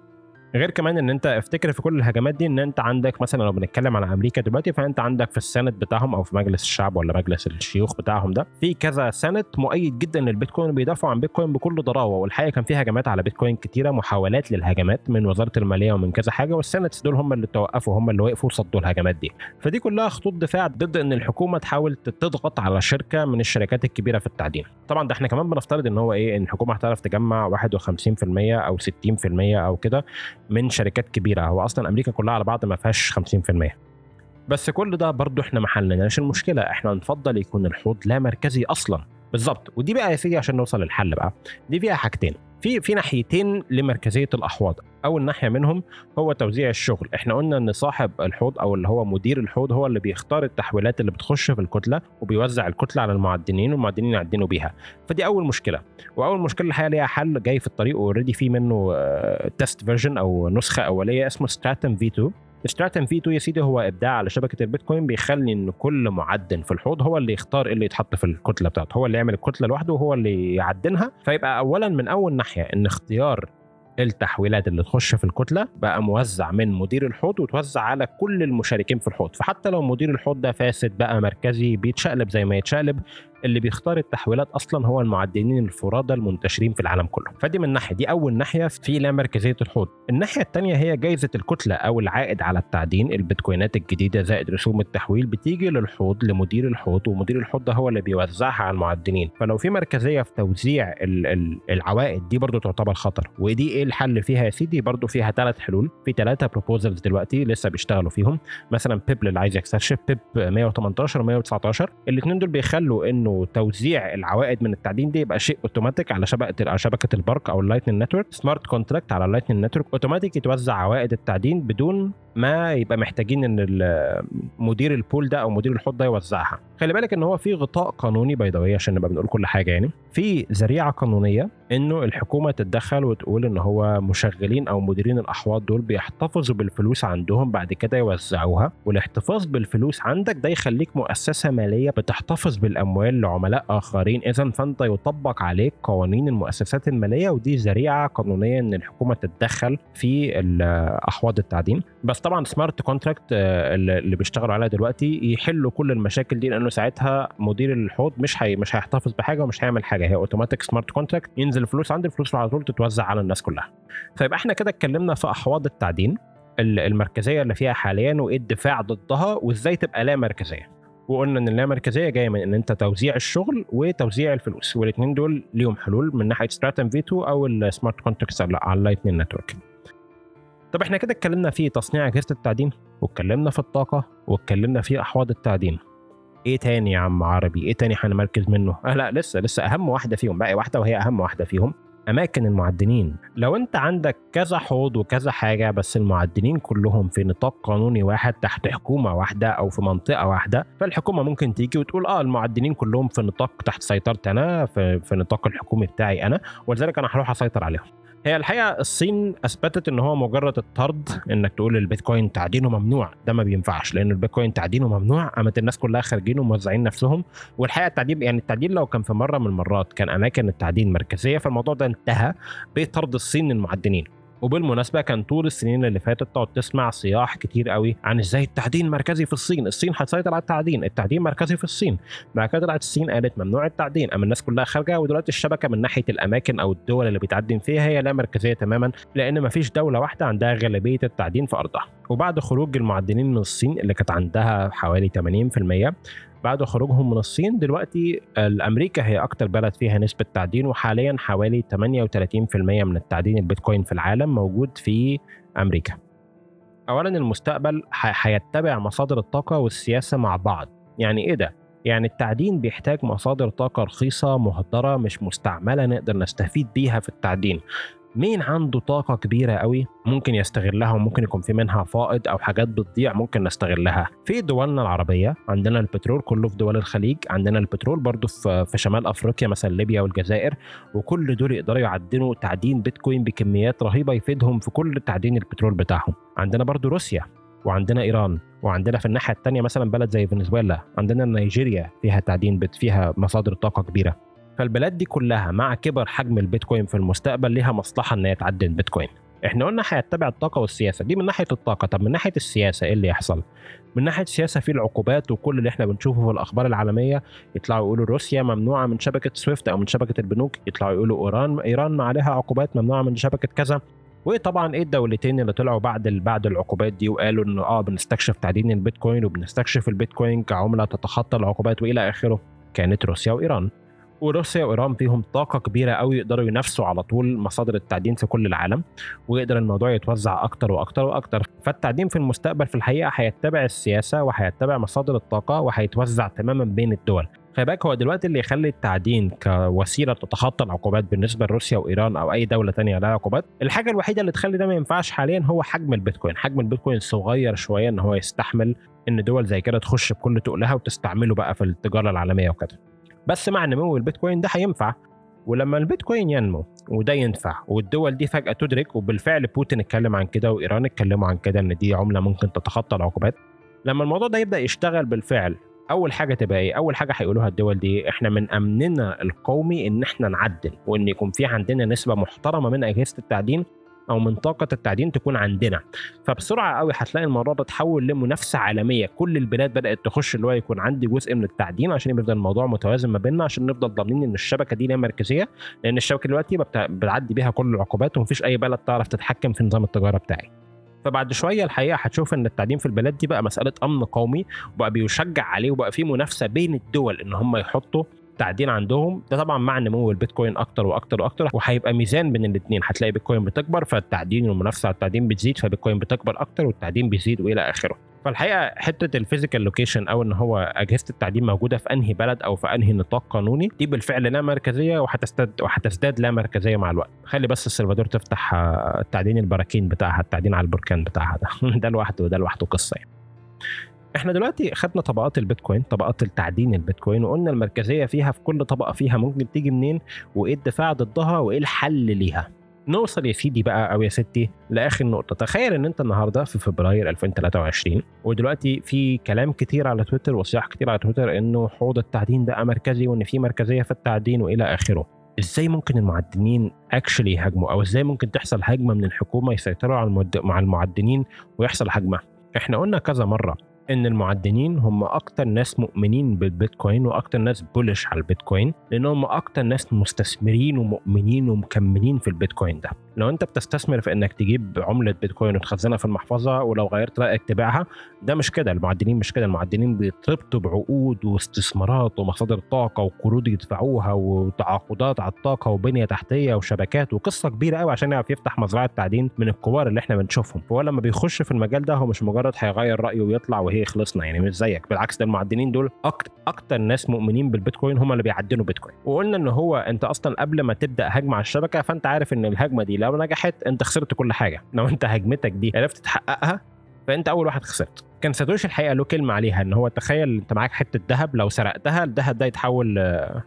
غير كمان إن أنت افتكر في كل الهجمات دي إن أنت عندك مثلا لو بنتكلم على أمريكا دلوقتي فأنت عندك في ال senate بتاعهم أو في مجلس الشعب ولا مجلس الشيوخ بتاعهم ده في كذا senate مؤيد جدا للبيتكوين بيدافعوا عن بيتكوين بكل ضراوة. والحقيقة كان في هجمات على بيتكوين كتيرة محاولات للهجمات من وزارة المالية ومن كذا حاجة وال senates دول هم اللي توقفوا هم اللي وقفوا وصدوا الهجمات دي. فدي كلها خطوط دفاع ضد إن الحكومة تحاول تضغط على شركة من الشركات الكبيرة في التعدين طبعا ده إحنا كمان بنفترض إن هو إيه إن الحكومة هتعرف تجمع 51% أو 60% أو كده. من شركات كبيرة. هو أصلا أمريكا كلها على بعض ما فيهاش 50% بس كل ده برضه إحنا ما حلناش المشكلة. إحنا نفضل يكون الحوض لا مركزي أصلا. بالظبط ودي بقى يا سيدي عشان نوصل للحل بقى. دي فيها حاجتين. في في ناحيتين لمركزية الأحواض اول ناحيه منهم هو توزيع الشغل. إحنا قلنا إن صاحب الحوض أو اللي هو مدير الحوض هو اللي بيختار التحويلات اللي بتخش في الكتلة وبيوزع الكتلة على المعدنين والمعدنين يعدنوا بيها. فدي أول مشكلة. وأول مشكلة الحقيقة ليها حل جاي في الطريق already في منه test version أو نسخة أولية اسمه Stratum V2 Stratum V2 يا سيدي هو update على شبكة البيتكوين بيخلي إن كل معدن في الحوض هو اللي يختار إيه اللي يتحط في الكتلة بتاعته هو اللي يعمل الكتلة لوحده وهو اللي يعدنها. فيبقى اولا من أول ناحية إن اختيار التحويلات اللي تخش في الكتلة بقى موزع من مدير الحوض وتوزع على كل المشاركين في الحوض. فحتى لو مدير الحوض ده فاسد بقى مركزي بيتشقلب زي ما يتشقلب اللي بيختار التحويلات أصلا هو المعدنين الفرادى المنتشرين في العالم كله. فدي من ناحية دي أول ناحية في لا مركزيه الحوض. الناحية الثانية هي جائزه الكتلة أو العائد على التعدين. البيتكوينات الجديدة زائد رسوم التحويل بتيجي للحوض لمدير الحوض ومدير الحوض ده هو اللي بيوزعها على المعدنين. فلو في مركزيه في توزيع العوائد دي برضو تعتبر خطر. ودي إيه الحل فيها يا سيدي؟ برضو فيها ثلاث حلول. في ثلاثة بروبوزلز دلوقتي لسه بيشتغلوا فيهم. مثلا BIP اللي عايز يكتشف BIP 118 و 119 الاثنين دول بيخلوا إنه توزيع العوائد من التعدين دي يبقى شيء اوتوماتيك على شبكة على شبكة البرق أو ال Lightning Network smart contract على ال Lightning Network automatic يتوزع عوائد التعدين بدون ما يبقى محتاجين إن مدير ال pool ده أو مدير الحوض ده يوزعها. خلي بالك إن هو في غطاء قانوني بيضاوي عشان نبقى بنقول كل حاجة يعني. في ذريعة قانونية إنه الحكومة تتدخل وتقول إن هو مشغلين أو مديرين الأحواض دول بيحتفظوا بالفلوس عندهم بعد كده يوزعوها. والاحتفاظ بالفلوس عندك ده يخليك مؤسسة مالية بتحتفظ بالأموال لعملاء آخرين. اذا فانت يطبق عليك قوانين المؤسسات المالية ودي ذريعة قانونية إن الحكومة تتدخل في احواض التعدين. بس طبعا smart contract اللي بيشتغلوا عليها دلوقتي يحلوا كل المشاكل دي لأنه ساعتها مدير الحوض مش هي مش هيحتفظ بحاجة ومش هيعمل حاجة. هي automatic smart contract ينزل الفلوس عند الفلوس على طول تتوزع على الناس كلها. فيبقى إحنا كده اتكلمنا في أحواض التعدين المركزية اللي فيها حاليا وإيه الدفاع ضدها وإزاي تبقى لا مركزية؟ وقلنا إن اللامركزيه جاية من إن أنت توزيع الشغل وتوزيع الفلوس والاثنين دول ليهم حلول من ناحية Stratum V2 أو ال smart contracts على ال Lightning Network طب إحنا كده اتكلمنا في تصنيع اجهزه التعدين واتكلمنا في الطاقة واتكلمنا في أحواض التعدين. إيه تاني يا عم عربي؟ إيه تاني هنمركز منه؟ آه لا لسه لسه أهم واحدة فيهم باقي واحدة وهي أهم واحدة فيهم. أماكن المعدنين. لو أنت عندك كذا حوض وكذا حاجة بس المعدنين كلهم في نطاق قانوني واحد تحت حكومة واحدة أو في منطقة واحدة فالحكومة ممكن تيجي وتقول آه المعدنين كلهم في نطاق تحت سيطرتي أنا في, في النطاق الحكومي بتاعي أنا ولذلك أنا هروح أسيطر عليهم. هي الحقيقة الصين أثبتت إن هو مجرد الطرد إنك تقول البيتكوين تعدينه ممنوع. ده ما بينفعش لأن البيتكوين تعدينه ممنوع قامت الناس كلها خارجين وموزعين نفسهم. والحقيقة التعدين يعني التعدين لو كان في مرة من المرات كان أماكن التعدين مركزية فالموضوع ده انتهى بطرد الصين المعدنين. وبالمناسبة كان طول السنين اللي فاتت تقعد تسمع صياح كتير قوي عن إزاي التعدين مركزي في الصين. الصين هتسيطر على التعدين التعدين مركزي في الصين. بعد كده طلعت الصين قالت ممنوع التعدين أما الناس كلها خارجة ودلوقتي الشبكة من ناحية الأماكن أو الدول اللي بيتعدن فيها هي لا مركزية تماما لأن مفيش دولة واحدة عندها غالبية التعدين في أرضها. وبعد خروج المعدنين من الصين اللي كانت عندها حوالي 80% بعد خروجهم من الصين دلوقتي أمريكا هي أكتر بلد فيها نسبة تعدين وحاليا حوالي 38% من التعدين البيتكوين في العالم موجود في أمريكا. اولا المستقبل هيتبع مصادر الطاقة والسياسة مع بعض. يعني إيه ده؟ يعني التعدين بيحتاج مصادر طاقة رخيصة مهدرة مش مستعملة نقدر نستفيد بيها في التعدين. مين عنده طاقة كبيرة قوي ممكن يستغلها وممكن يكون في منها فائض أو حاجات بتضيع ممكن نستغلها. في دولنا العربية عندنا البترول كله في دول الخليج عندنا البترول برضو في شمال أفريقيا مثلا ليبيا والجزائر وكل دول يقدروا يعدنوا تعدين بيتكوين بكميات رهيبة يفيدهم في كل تعدين البترول بتاعهم. عندنا برضو روسيا وعندنا إيران وعندنا في الناحية الثانية مثلا بلد زي فنزويلا عندنا نيجيريا فيها تعدين فيها مصادر طاقة كبيرة. فالبلاد دي كلها مع كبر حجم البيتكوين في المستقبل ليها مصلحة إن هي تعدي البيتكوين. إحنا قلنا هيتبع الطاقة والسياسة. دي من ناحية الطاقة. طب من ناحية السياسة إيه اللي يحصل؟ من ناحية السياسة في العقوبات وكل اللي إحنا بنشوفه في الأخبار العالمية يطلعوا يقولوا روسيا ممنوعة من شبكة سويفت أو من شبكة البنوك يطلعوا يقولوا إيران إيران عليها عقوبات ممنوعة من شبكة كذا. وطبعا إيه الدولتين اللي طلعوا بعد بعد العقوبات دي وقالوا انه آه بنستكشف تعدين البيتكوين وبنستكشف البيتكوين كعملة تتخطى العقوبات وإلى آخره؟ كانت روسيا وإيران. وروسيا وإيران فيهم طاقة كبيرة قوي يقدروا ينافسوا على طول مصادر التعدين في كل العالم ويقدر الموضوع يتوزع أكتر وأكتر وأكتر. فالتعدين في المستقبل في الحقيقة هيتبع السياسة وهيتبع مصادر الطاقة وهيتوزع تماما بين الدول. خلي هو دلوقتي اللي يخلي التعدين كوسيلة تتخطى العقوبات بالنسبة لروسيا وإيران أو أي دولة تانية لها عقوبات الحاجة الوحيدة اللي تخلي ده ما ينفعش حاليا هو حجم البيتكوين. حجم البيتكوين صغير شوية إن هو يستحمل إن دول زي كده تخش بكل تقلها وتستعمله بقى في التجارة العالمية وكده. بس مع نمو البيتكوين ده هينفع. ولما البيتكوين ينمو وده ينفع والدول دي فجأة تدرك وبالفعل بوتين اتكلم عن كده وإيران اتكلموا عن كده إن دي عملة ممكن تتخطى العقوبات. لما الموضوع ده يبدأ يشتغل بالفعل أول حاجة تبقى إيه؟ أول حاجة هيقولوها الدول دي إحنا من أمننا القومي إن إحنا نعدل وإن يكون في عندنا نسبة محترمة من أجهزة التعدين أو من طاقة التعدين تكون عندنا. فبسرعة قوي هتلاقي الموضوع ده اتحول لمنافسة عالمية. كل البلاد بدأت تخش اللي هو يكون عندي جزء من التعدين عشان يفضل الموضوع متوازن ما بيننا عشان نفضل ضامنين إن الشبكة دي ليها مركزية لأن الشبكة دلوقتي بتعدي بيها كل العقوبات ومفيش أي بلد تعرف تتحكم في نظام التجارة بتاعي. فبعد شوية الحقيقة هتشوف إن التعدين في البلاد دي بقى مسألة أمن قومي وبقى بيشجع عليه وبقى في منافسة بين الدول إن هم يحطوا تعدين عندهم ده طبعا مع نمو البيتكوين أكتر وأكتر وأكتر وهيبقى ميزان بين الاثنين هتلاقي بيتكوين بتكبر فالتعدين والمنافسة على التعدين بتزيد فبيتكوين بتكبر أكتر والتعدين بيزيد وإلى آخره. فالحقيقة حتة ال physical location أو إن هو أجهزة التعدين موجودة في أنهي بلد أو في أنهي نطاق قانوني دي بالفعل لا مركزية وهتزداد وهتزداد لا مركزية مع الوقت. خلي بس السلفادور تفتح التعدين البراكين بتاعها التعدين على البركان بتاعها ده. *laughs* ده لوحده وده لوحده قصة يعني. إحنا دلوقتي خدنا طبقات البيتكوين طبقات التعدين البيتكوين وقلنا المركزية فيها في كل طبقة فيها ممكن تيجي منين وإيه الدفاع ضدها وإيه الحل ليها. نوصل يا سيدي بقى أو يا ستي لآخر نقطة. تخيل إن أنت النهارده في فبراير 2023 ودلوقتي في كلام كتير على تويتر وصياح كتير على تويتر إنه حوض التعدين بقى مركزي وإن في مركزية في التعدين وإلى آخره. إزاي ممكن المعدنين اكشلي يهاجموا؟ أو إزاي ممكن تحصل هجمة من الحكومة يسيطروا على المعدنين ويحصل هجمة؟ إحنا قلنا كذا مرة إن المعدنين هم أكتر ناس مؤمنين بالبيتكوين وأكتر ناس بولش على البيتكوين لأن هم أكتر ناس مستثمرين ومؤمنين ومكملين في البيتكوين ده. لو أنت بتستثمر في إنك تجيب عملة بيتكوين وتخزنها في المحفظة ولو غيرت رأيك تبيعها ده مش كده المعدنين مش كده المعدنين بيتربطوا بعقود واستثمارات ومصادر طاقة وقروض يدفعوها وتعاقدات على الطاقة وبنية تحتية وشبكات وقصة كبيرة قوي عشان يعرف يفتح مزرعة تعدين من الكبار اللي إحنا بنشوفهم. فهو لما بيخش في المجال ده هو مش مجرد هيغير رأيه ويطلع وهي خلصنا. يعني مش زيك. بالعكس ده المعدنين دول أكتر أكتر ناس مؤمنين بالبيتكوين هم اللي بيعدنوا بيتكوين. وقلنا إن هو أنت أصلا قبل ما تبدأ هجمة على الشبكة فأنت عارف إن الهجمة دي لو نجحت أنت خسرت كل حاجة. لو أنت هجمتك دي عرفت تحققها فأنت أول واحد خسرت. كان ساتوشي الحقيقة له كلمة عليها إن هو تخيل أنت معاك حتة ذهب لو سرقتها الذهب ده يتحول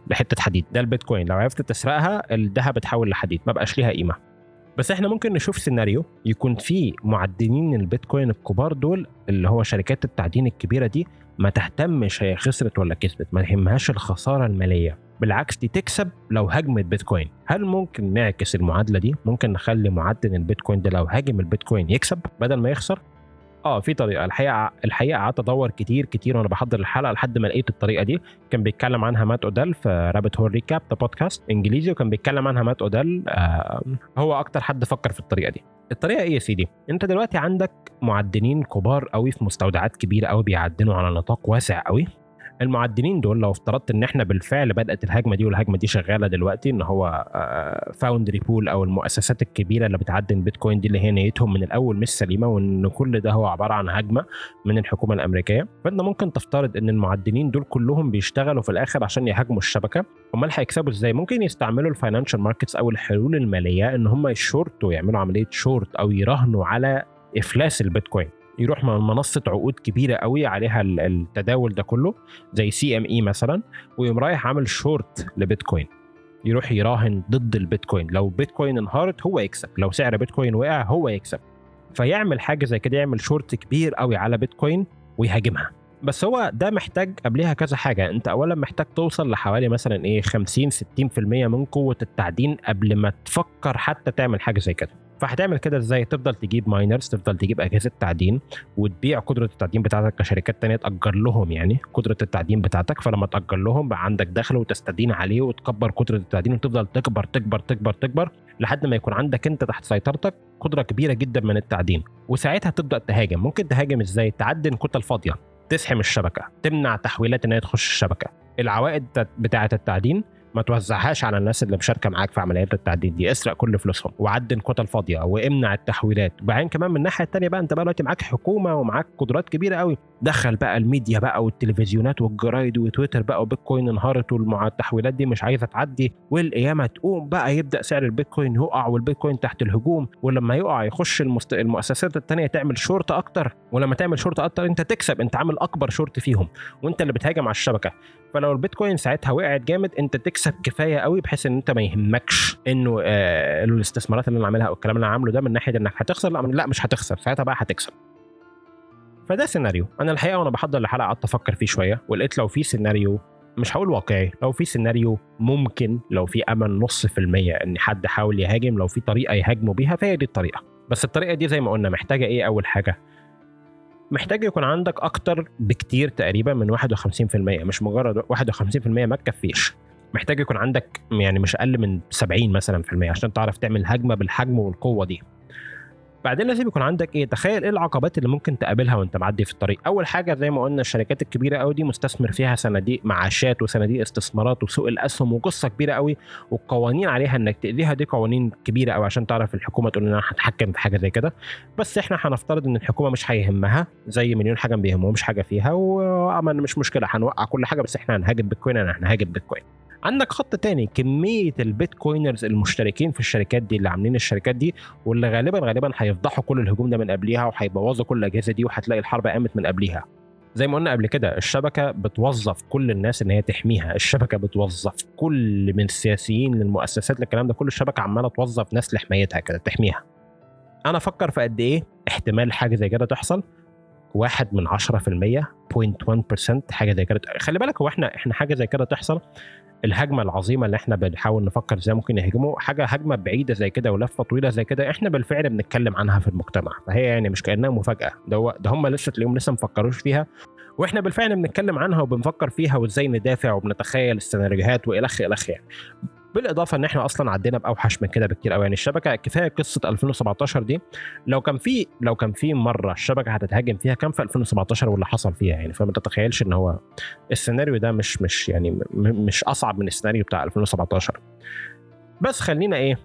لحتة حديد. ده البيتكوين. لو عرفت تسرقها الذهب اتحول لحديد. ما بقاش ليها قيمة. بس إحنا ممكن نشوف سيناريو يكون فيه معدنين البيتكوين الكبار دول اللي هو شركات التعدين الكبيرة دي ما تهتمش هي خسرت ولا كسبت ما يهمهاش الخسارة المالية. بالعكس دي تكسب لو هجمت بيتكوين. هل ممكن نعكس المعادلة دي؟ ممكن نخلي معدن البيتكوين ده لو هاجم البيتكوين يكسب بدل ما يخسر؟ آه في طريقة. الحقيقة الحقيقة قعدت أدور كتير كتير وأنا بحضر الحلقة لحد ما لقيت الطريقة دي. كان بيتكلم عنها مات أوديل في Rabbit Hole Recap ده بودكاست إنجليزي وكان بيتكلم عنها مات أوديل آه هو أكتر حد فكر في الطريقة دي. الطريقة إيه يا سيدي؟ أنت دلوقتي عندك معدنين كبار قوي في مستودعات كبيرة قوي بيعدنوا على نطاق واسع قوي المعدنين دول لو افترضت إن إحنا بالفعل بدأت الهجمة دي والهجمة دي شغالة دلوقتي إن هو Foundry pool أو المؤسسات الكبيرة اللي بتعدن بيتكوين دي اللي هي نيتهم من الأول مش سليمة وإن كل ده هو عبارة عن هجمة من الحكومة الأمريكية. فانت ممكن تفترض إن المعدنين دول كلهم بيشتغلوا في الآخر عشان يهاجموا الشبكة. أمال هيكسبوا إزاي؟ ممكن يستعملوا ال financial markets أو الحلول المالية إن هم يشورتوا يعملوا عملية شورت أو يراهنوا على إفلاس البيتكوين. يروح من منصة عقود كبيرة قوي عليها التداول ده كله زي CME مثلا ويقوم رايح عامل شورت لبيتكوين. يروح يراهن ضد البيتكوين. لو بيتكوين انهارت هو يكسب. لو سعر بيتكوين وقع هو يكسب. فيعمل حاجة زي كده يعمل شورت كبير قوي على بيتكوين ويهاجمها. بس هو ده محتاج قبلها كذا حاجة. انت اولا محتاج توصل لحوالي مثلا إيه 50 60% من قوه التعدين قبل ما تفكر حتى تعمل حاجة زي كده. فهتعمل كده إزاي؟ تفضل تجيب ماينرز تفضل تجيب أجهزة تعدين وتبيع قدرة التعدين بتاعتك كشركات تانية تأجر لهم يعني قدرة التعدين بتاعتك فلما تأجر لهم بقى عندك دخل وتستدين عليه وتكبر قدرة التعدين وتفضل تكبر تكبر تكبر تكبر لحد ما يكون عندك أنت تحت سيطرتك قدرة كبيرة جدا من التعدين. وساعتها تبدأ تهاجم. ممكن تهاجم إزاي؟ تعدن كتل فاضية تسحم الشبكة تمنع تحويلات إن هي تخش الشبكة. العوائد بتاعة التعدين ما توزعهاش على الناس اللي مشاركة معاك في عمليات التعدين دي. اسرق كل فلوسهم وعدن كتل فاضيه وامنع التحويلات. وبعدين كمان من الناحية الثانية بقى انت بقى دلوقتي معاك حكومة ومعاك قدرات كبيرة قوي. دخل بقى الميديا بقى والتلفزيونات والجرايد وتويتر بقى وبيتكوين انهارت والتحويلات دي مش عايزة تعدي. والقيامة تقوم بقى يبدأ سعر البيتكوين يقع والبيتكوين تحت الهجوم. ولما يقع يخش المست... المؤسسات الثانية تعمل شورت أكتر. ولما تعمل شورت أكتر انت تكسب انت عامل أكبر شورت فيهم. وانت اللي بتهاجم على الشبكة. فلو البيتكوين ساعتها وقعت جامد انت تكسب. كفاية قوي بحيث إن أنت ما يهمكش إنه آه الاستثمارات اللي أنا عاملها أو الكلام اللي أنا عامله ده من ناحية إنك هتخسر لأ لأ مش هتخسر ساعتها بقى هتكسب. فده سيناريو. أنا الحقيقة وأنا بحضر الحلقة قعدت أفكر فيه شوية ولقيت لو في سيناريو مش هقول واقعي لو في سيناريو ممكن لو في أمل نص في المية إن حد حاول يهاجم لو في طريقة يهاجموا بيها فهي دي الطريقة. بس الطريقة دي زي ما قلنا محتاجة إيه؟ أول حاجة محتاج يكون عندك أكتر بكتير تقريبا من 51% مش مجرد 51% ما تكفيش. محتاج يكون عندك يعني مش أقل من 70 مثلا في المية عشان تعرف تعمل هجمة بالحجم والقوة دي. بعدين لازم يكون عندك إيه؟ تخيل إيه العقبات اللي ممكن تقابلها وأنت معدي في الطريق. أول حاجة زي ما قلنا الشركات الكبيرة قوي دي مستثمر فيها صناديق معاشات وصناديق استثمارات وسوق الأسهم وقصة كبيرة قوي والقوانين عليها إنك تاذيها دي قوانين كبيرة قوي عشان تعرف الحكومة تقول ان أنا هتحكم في حاجة زي كده. بس إحنا هنفترض إن الحكومة مش هيهمها زي مليون حاجة ما بيهمهمش حاجة فيها وأمان مش مشكلة هنوقع كل حاجة بس إحنا هنهاجم بيتكوين أنا هنهاجم بيتكوين. عندك خط تاني كمية البيتكوينرز المشتركين في الشركات دي اللي عاملين الشركات دي واللي غالبا غالبا هيفضحوا كل الهجوم ده من قبليها وهيبوظوا كل الأجهزة دي وهتلاقي الحرب قامت من قبليها. زي ما قلنا قبل كده الشبكة بتوظف كل الناس إن هي تحميها. الشبكة بتوظف كل من السياسيين للمؤسسات للكلام ده كل الشبكة عمالة توظف ناس لحمايتها كده تحميها. أنا أفكر في قد إيه احتمال حاجة زي كده تحصل؟ واحد من 10% 0.1% حاجة زي كده. خلي بالك هو إحنا إحنا حاجة زي كده تحصل؟ الهجمة العظيمة اللي إحنا بنحاول نفكر إزاي ممكن يهجموا حاجة هجمة بعيدة زي كده ولفة طويلة زي كده إحنا بالفعل بنتكلم عنها في المجتمع. فهي يعني مش كأنها مفاجأة. ده هو ده هم لسه تلاقيهم لسه مفكروش فيها. وإحنا بالفعل بنتكلم عنها وبنفكر فيها وإزاي ندافع وبنتخيل السيناريوهات والخ الخ يعني. بالإضافة إن إحنا أصلا عدينا بأوحش من كده بكتير قوي يعني الشبكة كفاية قصة 2017 دي لو كان في لو كان في مرة الشبكة هتتهاجم فيها كان في 2017 واللي حصل فيها يعني. فما تتخيلش إن هو السيناريو ده مش مش يعني مش أصعب من السيناريو بتاع 2017 بس خلينا إيه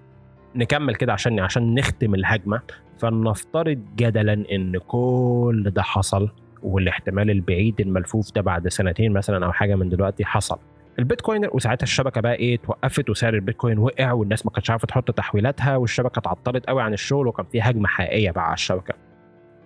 نكمل كده عشان عشان نختم الهجمة. فلنفترض جدلا إن كل ده حصل والاحتمال البعيد الملفوف ده بعد سنتين مثلا أو حاجة من دلوقتي حصل. البيتكوين وساعتها الشبكة بقى إيه توقفت وسعر البيتكوين وقع والناس ما كانتش عارفة تحط تحويلاتها والشبكة اتعطلت قوي عن الشغل وكان في هجمة حقيقية بقى على الشبكة.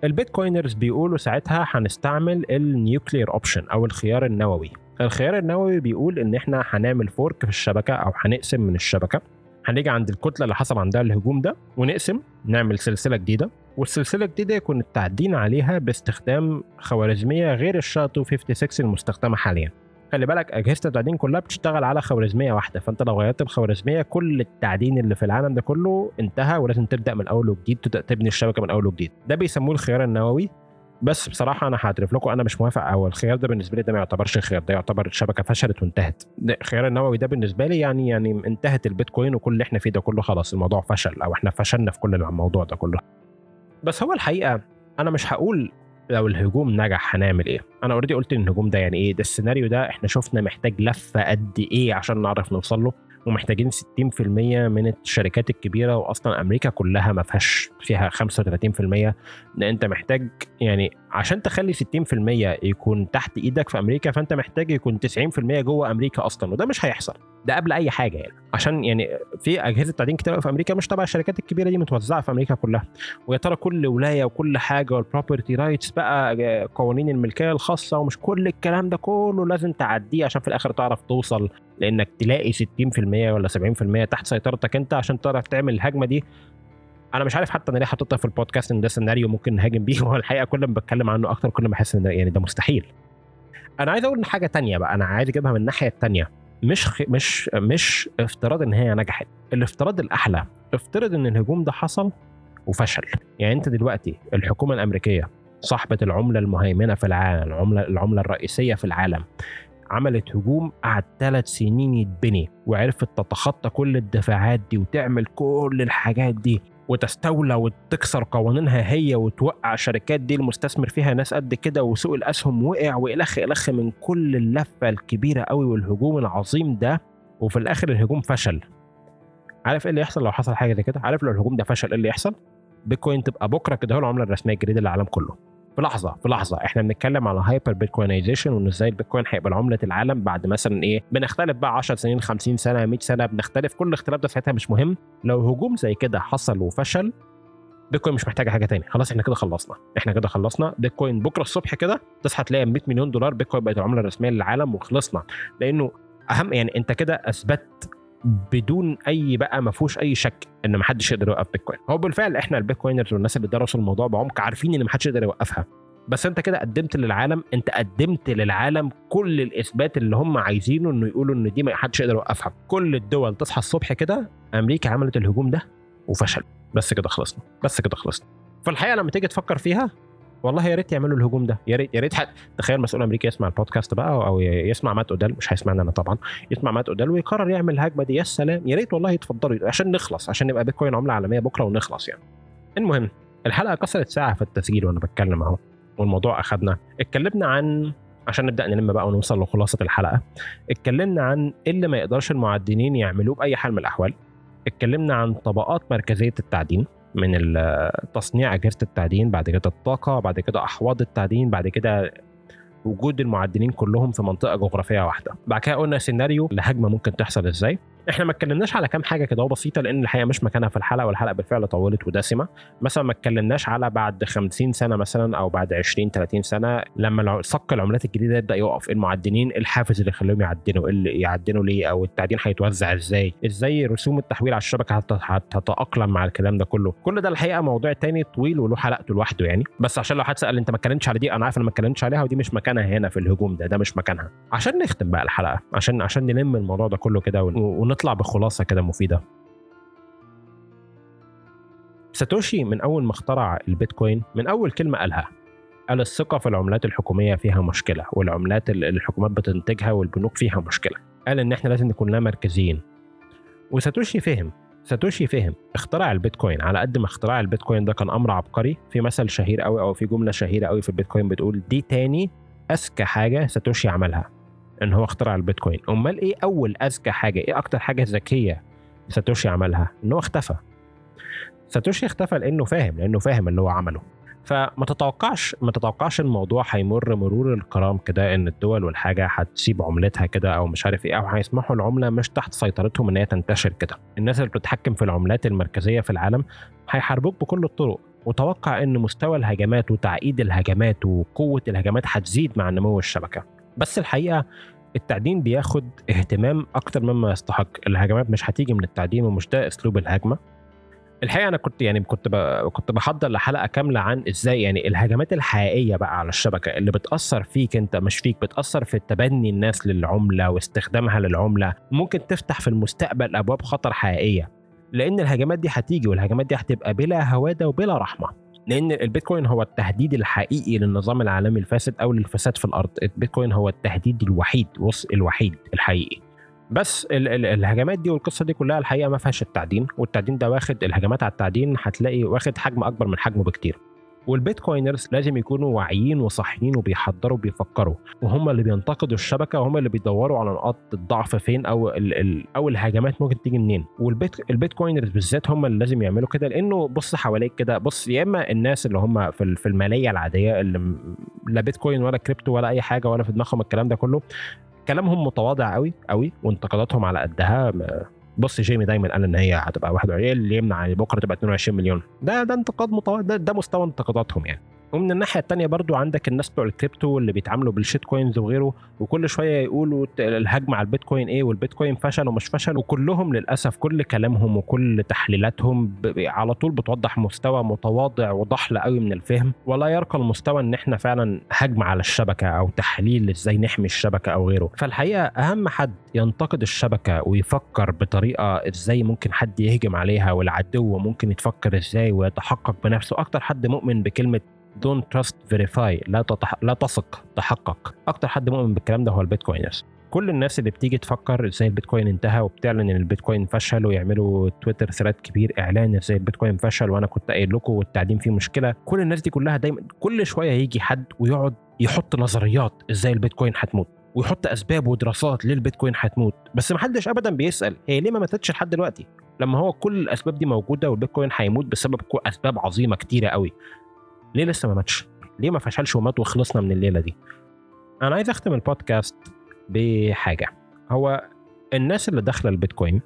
ال Bitcoiners بيقولوا ساعتها هنستعمل ال nuclear option أو الخيار النووي. الخيار النووي بيقول إن إحنا هنعمل fork في الشبكة أو هنقسم من الشبكة. هنيجي عند الكتلة اللي حصل عندها الهجوم ده ونقسم نعمل سلسلة جديدة. والسلسلة الجديدة يكون التعدين عليها باستخدام خوارزمية غير ال SHA 256 المستخدمة حاليا. خلي بالك أجهزة التعدين كلها بتشتغل على خوارزمية واحدة. فأنت لو غيرت الخوارزمية كل التعدين اللي في العالم ده كله انتهى ولازم تبدأ من أول وجديد تبدأ تبني الشبكة من أول وجديد. ده بيسموه الخيار النووي. بس بصراحة أنا هعترف لكم أنا مش موافق. أو الخيار ده بالنسبة لي ده ما يعتبرش خيار ده يعتبر الشبكه فشلت وانتهت. الخيار النووي ده بالنسبة لي يعني يعني انتهت البيتكوين وكل اللي إحنا فيه ده كله خلاص الموضوع فشل أو إحنا فشلنا في كل الموضوع ده كله. بس هو الحقيقة أنا مش هقول لو الهجوم نجح هنعمل إيه؟ أنا اوريدي قلت إن الهجوم ده يعني إيه؟ ده السيناريو ده إحنا شفنا محتاج لفة قد إيه عشان نعرف نوصل له. ومحتاجين 60% من الشركات الكبيرة واصلا أمريكا كلها ما فيهاش فيها 35% إن أنت محتاج يعني عشان تخلي 60% يكون تحت إيدك في أمريكا فأنت محتاج يكون 90% جوه أمريكا أصلا وده مش هيحصل. ده قبل أي حاجة يعني. عشان يعني في أجهزة تعدين كتير في أمريكا مش تبع الشركات الكبيرة دي متوزعة في أمريكا كلها. ويا ترى كل ولاية وكل حاجة وال property rights بقى قوانين الملكية الخاصة ومش كل الكلام ده كله لازم تعديه عشان في الآخر تعرف توصل. لانك تلاقي 60% ولا 70% تحت سيطرتك انت عشان تعرف تعمل الهجمة دي. أنا مش عارف حتى أنا ليه حاططها في البودكاست ان ده سيناريو ممكن نهاجم بيه. *laughs* هو الحقيقة كل ما بتكلم عنه أكتر كل ما بحس ان يعني ده مستحيل. أنا عايز أقول حاجة تانية بقى أنا عايز اجيبها من الناحية التانية. مش خ... مش مش افتراض ان هي نجحت. الافتراض الاحلى افترض ان الهجوم ده حصل وفشل. يعني انت دلوقتي الحكومة الأمريكية صاحبة العملة المهيمنة في العالم العملة العملة الرئيسية في العالم عملت هجوم قعد ثلاث سنين يتبني وعرفت تتخطى كل الدفاعات دي وتعمل كل الحاجات دي وتستولى وتكسر قوانينها هي وتوقع الشركات دي المستثمر فيها ناس قد كده وسوق الأسهم وقع وإلخ إلخ من كل اللفة الكبيرة قوي والهجوم العظيم ده. وفي الآخر الهجوم فشل. عارف إيه اللي يحصل لو حصل حاجة زي كده؟ عارف لو الهجوم ده فشل إيه اللي يحصل؟ بيتكوين تبقى بكرة كده هو العملة الرسمية الجديدة للعالم كله. في لحظة في لحظة. إحنا بنتكلم على hyperbitcoinization وان إزاي البيتكوين هيبقى عملة العالم بعد مثلا إيه بنختلف بقى 10 سنين 50 سنة 100 سنة بنختلف. كل الاختلاف ده ساعتها مش مهم. لو هجوم زي كده حصل وفشل بيتكوين مش محتاجة حاجة تاني خلاص إحنا كده خلصنا. إحنا كده خلصنا. بيتكوين بكرة الصبح كده تصحى تلاقي 100 مليون دولار بيتكوين بقت العملة الرسمية للعالم وخلصنا. لأنه أهم يعني أنت كده أثبت بدون أي بقى ما فيهوش أي شك إن ما حدش يقدر يوقف بيتكوين. هو بالفعل إحنا البيتكوينرز والناس اللي درسوا الموضوع بعمق عارفين إن ما حدش يقدر يوقفها. بس أنت كده قدمت للعالم أنت قدمت للعالم كل الإثبات اللي هم عايزينه إنه يقولوا إن دي ما حدش يقدر يوقفها. كل الدول تصحى الصبح كده أمريكا عملت الهجوم ده وفشل بس كده خلصنا بس كده خلصنا. فالحقيقة لما تيجي تفكر فيها والله يا ريت يعملوا الهجوم ده. يا ريت يا ريت تخيل مسؤول أمريكي يسمع البودكاست بقى أو يسمع مات أوديل مش هيسمعنا أنا طبعا يسمع مات أوديل ويقرر يعمل الهجمه دي. يا سلام. يا ريت والله يتفضلوا عشان نخلص عشان نبقى بيتكوين عملة عالمية بكرة ونخلص يعني. المهم الحلقة كسرت ساعة في التسجيل وأنا بتكلم أهو والموضوع أخدنا. اتكلمنا عن عشان نبدأ نلم بقى ونوصل لخلاصة الحلقة. اتكلمنا عن اللي ما يقدرش المعدنين يعملوه بأي حال من الأحوال. اتكلمنا عن طبقات مركزية التعدين. من تصنيع أجهزة التعدين بعد كده الطاقة بعد كده أحواض التعدين بعد كده وجود المعدنين كلهم في منطقة جغرافية واحدة. بعد كده قلنا سيناريو لهجمة ممكن تحصل إزاي. إحنا ما اتكلمناش على كام حاجة كده بسيطه لأن الحقيقة مش مكانها في الحلقة والحلقة بالفعل طولت ودسمة. مثلا ما اتكلمناش على بعد 50 سنة مثلا أو بعد 20 30 سنة لما صك العملات الجديدة يبدأ يقف المعدنين الحافز اللي يخليهم يعدنوا اللي يعدنوا ليه؟ أو التعدين هيتوزع إزاي؟ إزاي رسوم التحويل على الشبكة هتتأقلم مع الكلام ده كله؟ كل ده الحقيقة موضوع تاني طويل وله حلقته لوحده يعني. بس عشان لو حد سال أنت ما اتكلمتش على دي أنا عارف أنا ما اتكلمتش عليها ودي مش مكانها هنا في الهجوم ده ده مش مكانها. عشان نختم بقى الحلقة عشان عشان نلم الموضوع ده كله كده ونطلع بخلاصة كده مفيدة. ساتوشي من أول ما اخترع البيتكوين من أول كلمة قالها. قال الثقة في العملات الحكومية فيها مشكلة والعملات اللي الحكومات بتنتجها والبنوك فيها مشكلة. قال إن إحنا لازم نكون لا مركزيين وساتوشي فهم ساتوشي فهم اخترع البيتكوين. على قد ما اختراع البيتكوين ده كان أمر عبقري في مثل شهير قوي أو في جملة شهيرة قوي في البيتكوين بتقول دي تاني أذكى حاجة ساتوشي عملها. إن هو اخترع البيتكوين. أمال إيه أول أذكى حاجة؟ إيه أكتر حاجة ذكية ساتوشي عملها؟ إن هو اختفى. ساتوشي اختفى لأنه فاهم لأنه فاهم اللي هو عمله. فما تتوقعش ما تتوقعش الموضوع هيمر مرور الكرام كده إن الدول والحاجة هتسيب عملتها كده أو مش عارف إيه أو هيسمحوا العملة مش تحت سيطرتهم إن هي تنتشر كده. الناس اللي بتتحكم في العملات المركزية في العالم هيحاربوك بكل الطرق. وتوقع إن مستوى الهجمات وتعقيد الهجمات وقوة الهجمات هتزيد مع نمو الشبكة. بس الحقيقة التعدين بياخد اهتمام أكتر مما يستحق. الهجمات مش هتيجي من التعدين ومش ده أسلوب الهجمة. الحقيقة أنا كنت يعني كنت كنت بحضر لحلقة كاملة عن إزاي يعني الهجمات الحقيقية بقى على الشبكة اللي بتأثر فيك أنت مش فيك بتأثر في تبني الناس للعملة واستخدامها للعملة. ممكن تفتح في المستقبل أبواب خطر حقيقية. لأن الهجمات دي هتيجي والهجمات دي هتبقى بلا هوادة وبلا رحمة. لأن البيتكوين هو التهديد الحقيقي للنظام العالمي الفاسد أو للفساد في الأرض. البيتكوين هو التهديد الوحيد الوحيد الحقيقي. بس الهجمات دي والقصة دي كلها الحقيقة ما فيهاش التعدين والتعدين ده واخد الهجمات على التعدين هتلاقي واخد حجم أكبر من حجمه بكتير. وال Bitcoiners لازم يكونوا واعيين وصاحيين وبيحضروا وبيفكروا وهم اللي بينتقدوا الشبكة وهم اللي بيدوروا على نقاط الضعف فين أو ال ال أو الهجمات ممكن تيجي منين. والبيت ال Bitcoiners بالذات هم اللي لازم يعملوا كده لأنه بص حواليك كده بص يا إما الناس اللي هم في في الماليه العادية اللي لا بيتكوين ولا كريبتو ولا أي حاجة ولا في دماغهم الكلام ده كله كلامهم متواضع قوي قوي وانتقاداتهم على قدها بص جيمي دايما قال إن هي هتبقى 21 اللي يمنع بكرة تبقى 22 مليون. ده ده انتقاد ده, ده مستوى انتقاداتهم يعني. ومن الناحية الثانية برضو عندك الناس بتوع الكريبتو اللي بيتعاملوا بال shitcoins وغيره وكل شوية يقولوا الهجمة على البيتكوين إيه والبيتكوين فشل ومش فشل وكلهم للأسف كل كلامهم وكل تحليلاتهم على طول بتوضح مستوى متواضع وضحل قوي من الفهم ولا يرقى المستوى إن إحنا فعلا هجمة على الشبكة أو تحليل إزاي نحمي الشبكة أو غيره. فالحقيقة أهم حد ينتقد الشبكة ويفكر بطريقة إزاي ممكن حد يهجم عليها والعدو ممكن يتفكر إزاي ويتحقق بنفسه أكتر حد مؤمن بكلمة don't trust verify لا تتح... لا تثق تحقق. أكتر حد مؤمن بالكلام ده هو ال Bitcoiners كل الناس اللي بتيجي تفكر إزاي البيتكوين انتهى وبتعلن إن البيتكوين فشل ويعملوا تويتر thread كبير إعلان إزاي البيتكوين فشل وأنا كنت قايل لكم والتعدين فيه مشكلة. كل الناس دي كلها دايما كل شوية يجي حد ويقعد يحط نظريات إزاي البيتكوين هتموت. ويحط أسباب ودراسات ليه البيتكوين هتموت. بس ما حدش ابدا بيسأل. هي ليه ما ماتتش لحد دلوقتي؟ لما هو كل الأسباب دي موجودة والبيتكوين هيموت بسبب أسباب عظيمة كتيرة قوي. ليه لسه ما ماتش؟ ليه ما فشلش ومات وخلصنا من الليلة دي؟ أنا عايز أختم البودكاست بحاجة هو الناس اللي داخلة البيتكوين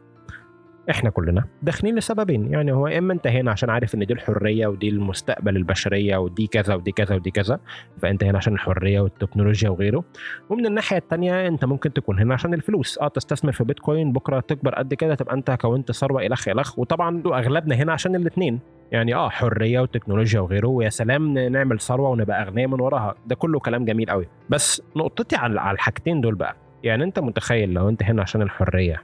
إحنا كلنا داخلين لسببين. يعني هو إما أنت هنا عشان عارف إن دي الحرية ودي المستقبل البشرية ودي كذا ودي كذا ودي كذا فأنت هنا عشان الحرية والتكنولوجيا وغيره. ومن الناحية الثانية أنت ممكن تكون هنا عشان الفلوس. آه تستثمر في بيتكوين بكرة تكبر قد كده تبقى أنت كونت ثروة الخ الخ وطبعا أغلبنا هنا عشان الاثنين يعني آه حرية وتكنولوجيا وغيره. ويا سلام نعمل ثروة ونبقى أغنياء من وراها. ده كله كلام جميل قوي بس نقطتي على الحاجتين دول بقى. يعني أنت متخيل لو أنت هنا عشان الحرية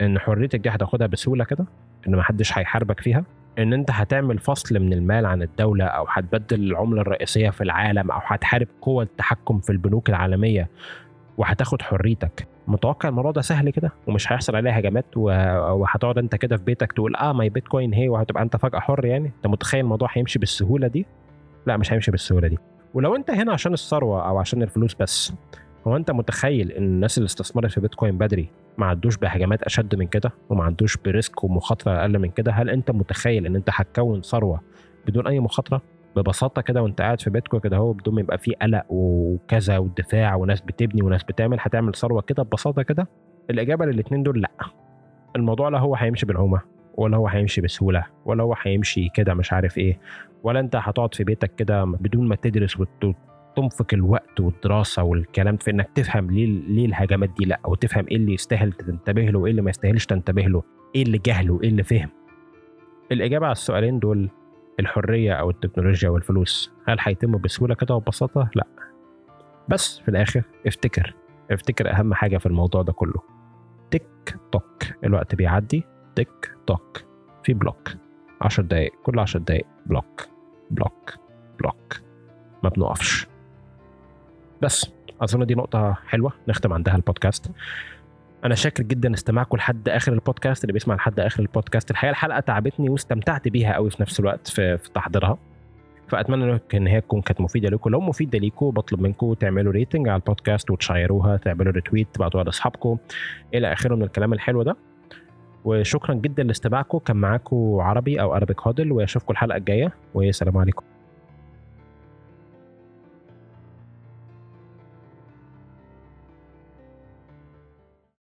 إن حريتك دي هتاخدها بسهولة كده إن محدش هيحاربك فيها إن أنت هتعمل فصل من المال عن الدولة أو هتبدل العملة الرئيسية في العالم أو هتحارب قوى التحكم في البنوك العالمية وهتاخد حريتك. متوقع الموضوع ده سهل كده ومش هيحصل عليه هجمات وهتقعد أنت كده في بيتك تقول آه ماي بيتكوين هي وهتبقى أنت فجأة حر يعني؟ أنت متخيل الموضوع هيمشي بالسهولة دي؟ لا مش هيمشي بالسهولة دي. ولو أنت هنا عشان الثروة أو عشان الفلوس بس هو أنت متخيل إن الناس اللي استثمرت في بيتكوين بدري ما عدوش بهجمات أشد من كده وما عدوش بريسك ومخاطرة أقل من كده؟ هل أنت متخيل إن أنت هتكون ثروة بدون أي مخاطرة؟ ببساطة كده وأنت قاعد في بيتكم كده هو بدون ما يبقى فيه قلق وكذا ودفاع وناس بتبني وناس بتعمل هتعمل ثروة كده ببساطة كده؟ الإجابة للاثنين دول لأ. الموضوع لا هو هيمشي بالهومة ولا هو هيمشي بسهولة ولا هو هيمشي كده مش عارف إيه ولا أنت هتقعد في بيتك كده بدون ما تدرس وتنفق الوقت والدراسة والكلام في إنك تفهم ليه ليه الهجمات دي لأ أو تفهم إيه اللي يستاهل تنتبه له وإيه اللي ما يستاهلش تنتبه له إيه اللي جهل وايه اللي فهم. الإجابة على السؤالين دول الحرية أو التكنولوجيا والفلوس. هل هيتم بسهولة كده وببساطة؟ لأ. بس في الآخر افتكر افتكر أهم حاجة في الموضوع ده كله. tick tock. الوقت بيعدي. tick tock. في block. 10 دقايق. كل 10 دقايق block. block. block. ما بنقفش. بس أظن دي نقطة حلوة نختم عندها البودكاست. أنا شاكر جدا استماعكم لحد آخر البودكاست اللي بيسمع لحد آخر البودكاست. الحقيقة الحلقة تعبتني واستمتعت بيها قوي في نفس الوقت في, في تحضيرها. فأتمنى إن هي تكون كانت مفيدة لكم. لو مفيدة ليكم بطلب منكم تعملوا rating على البودكاست وتشيروها تعملوا retweet تبعتوها لأصحابكم. إلى آخره من الكلام الحلو ده. وشكرا جدا لاستماعكم. كان معاكم عربي أو ارابيك هودل وأشوفكم الحلقة الجاية. والسلام عليكم.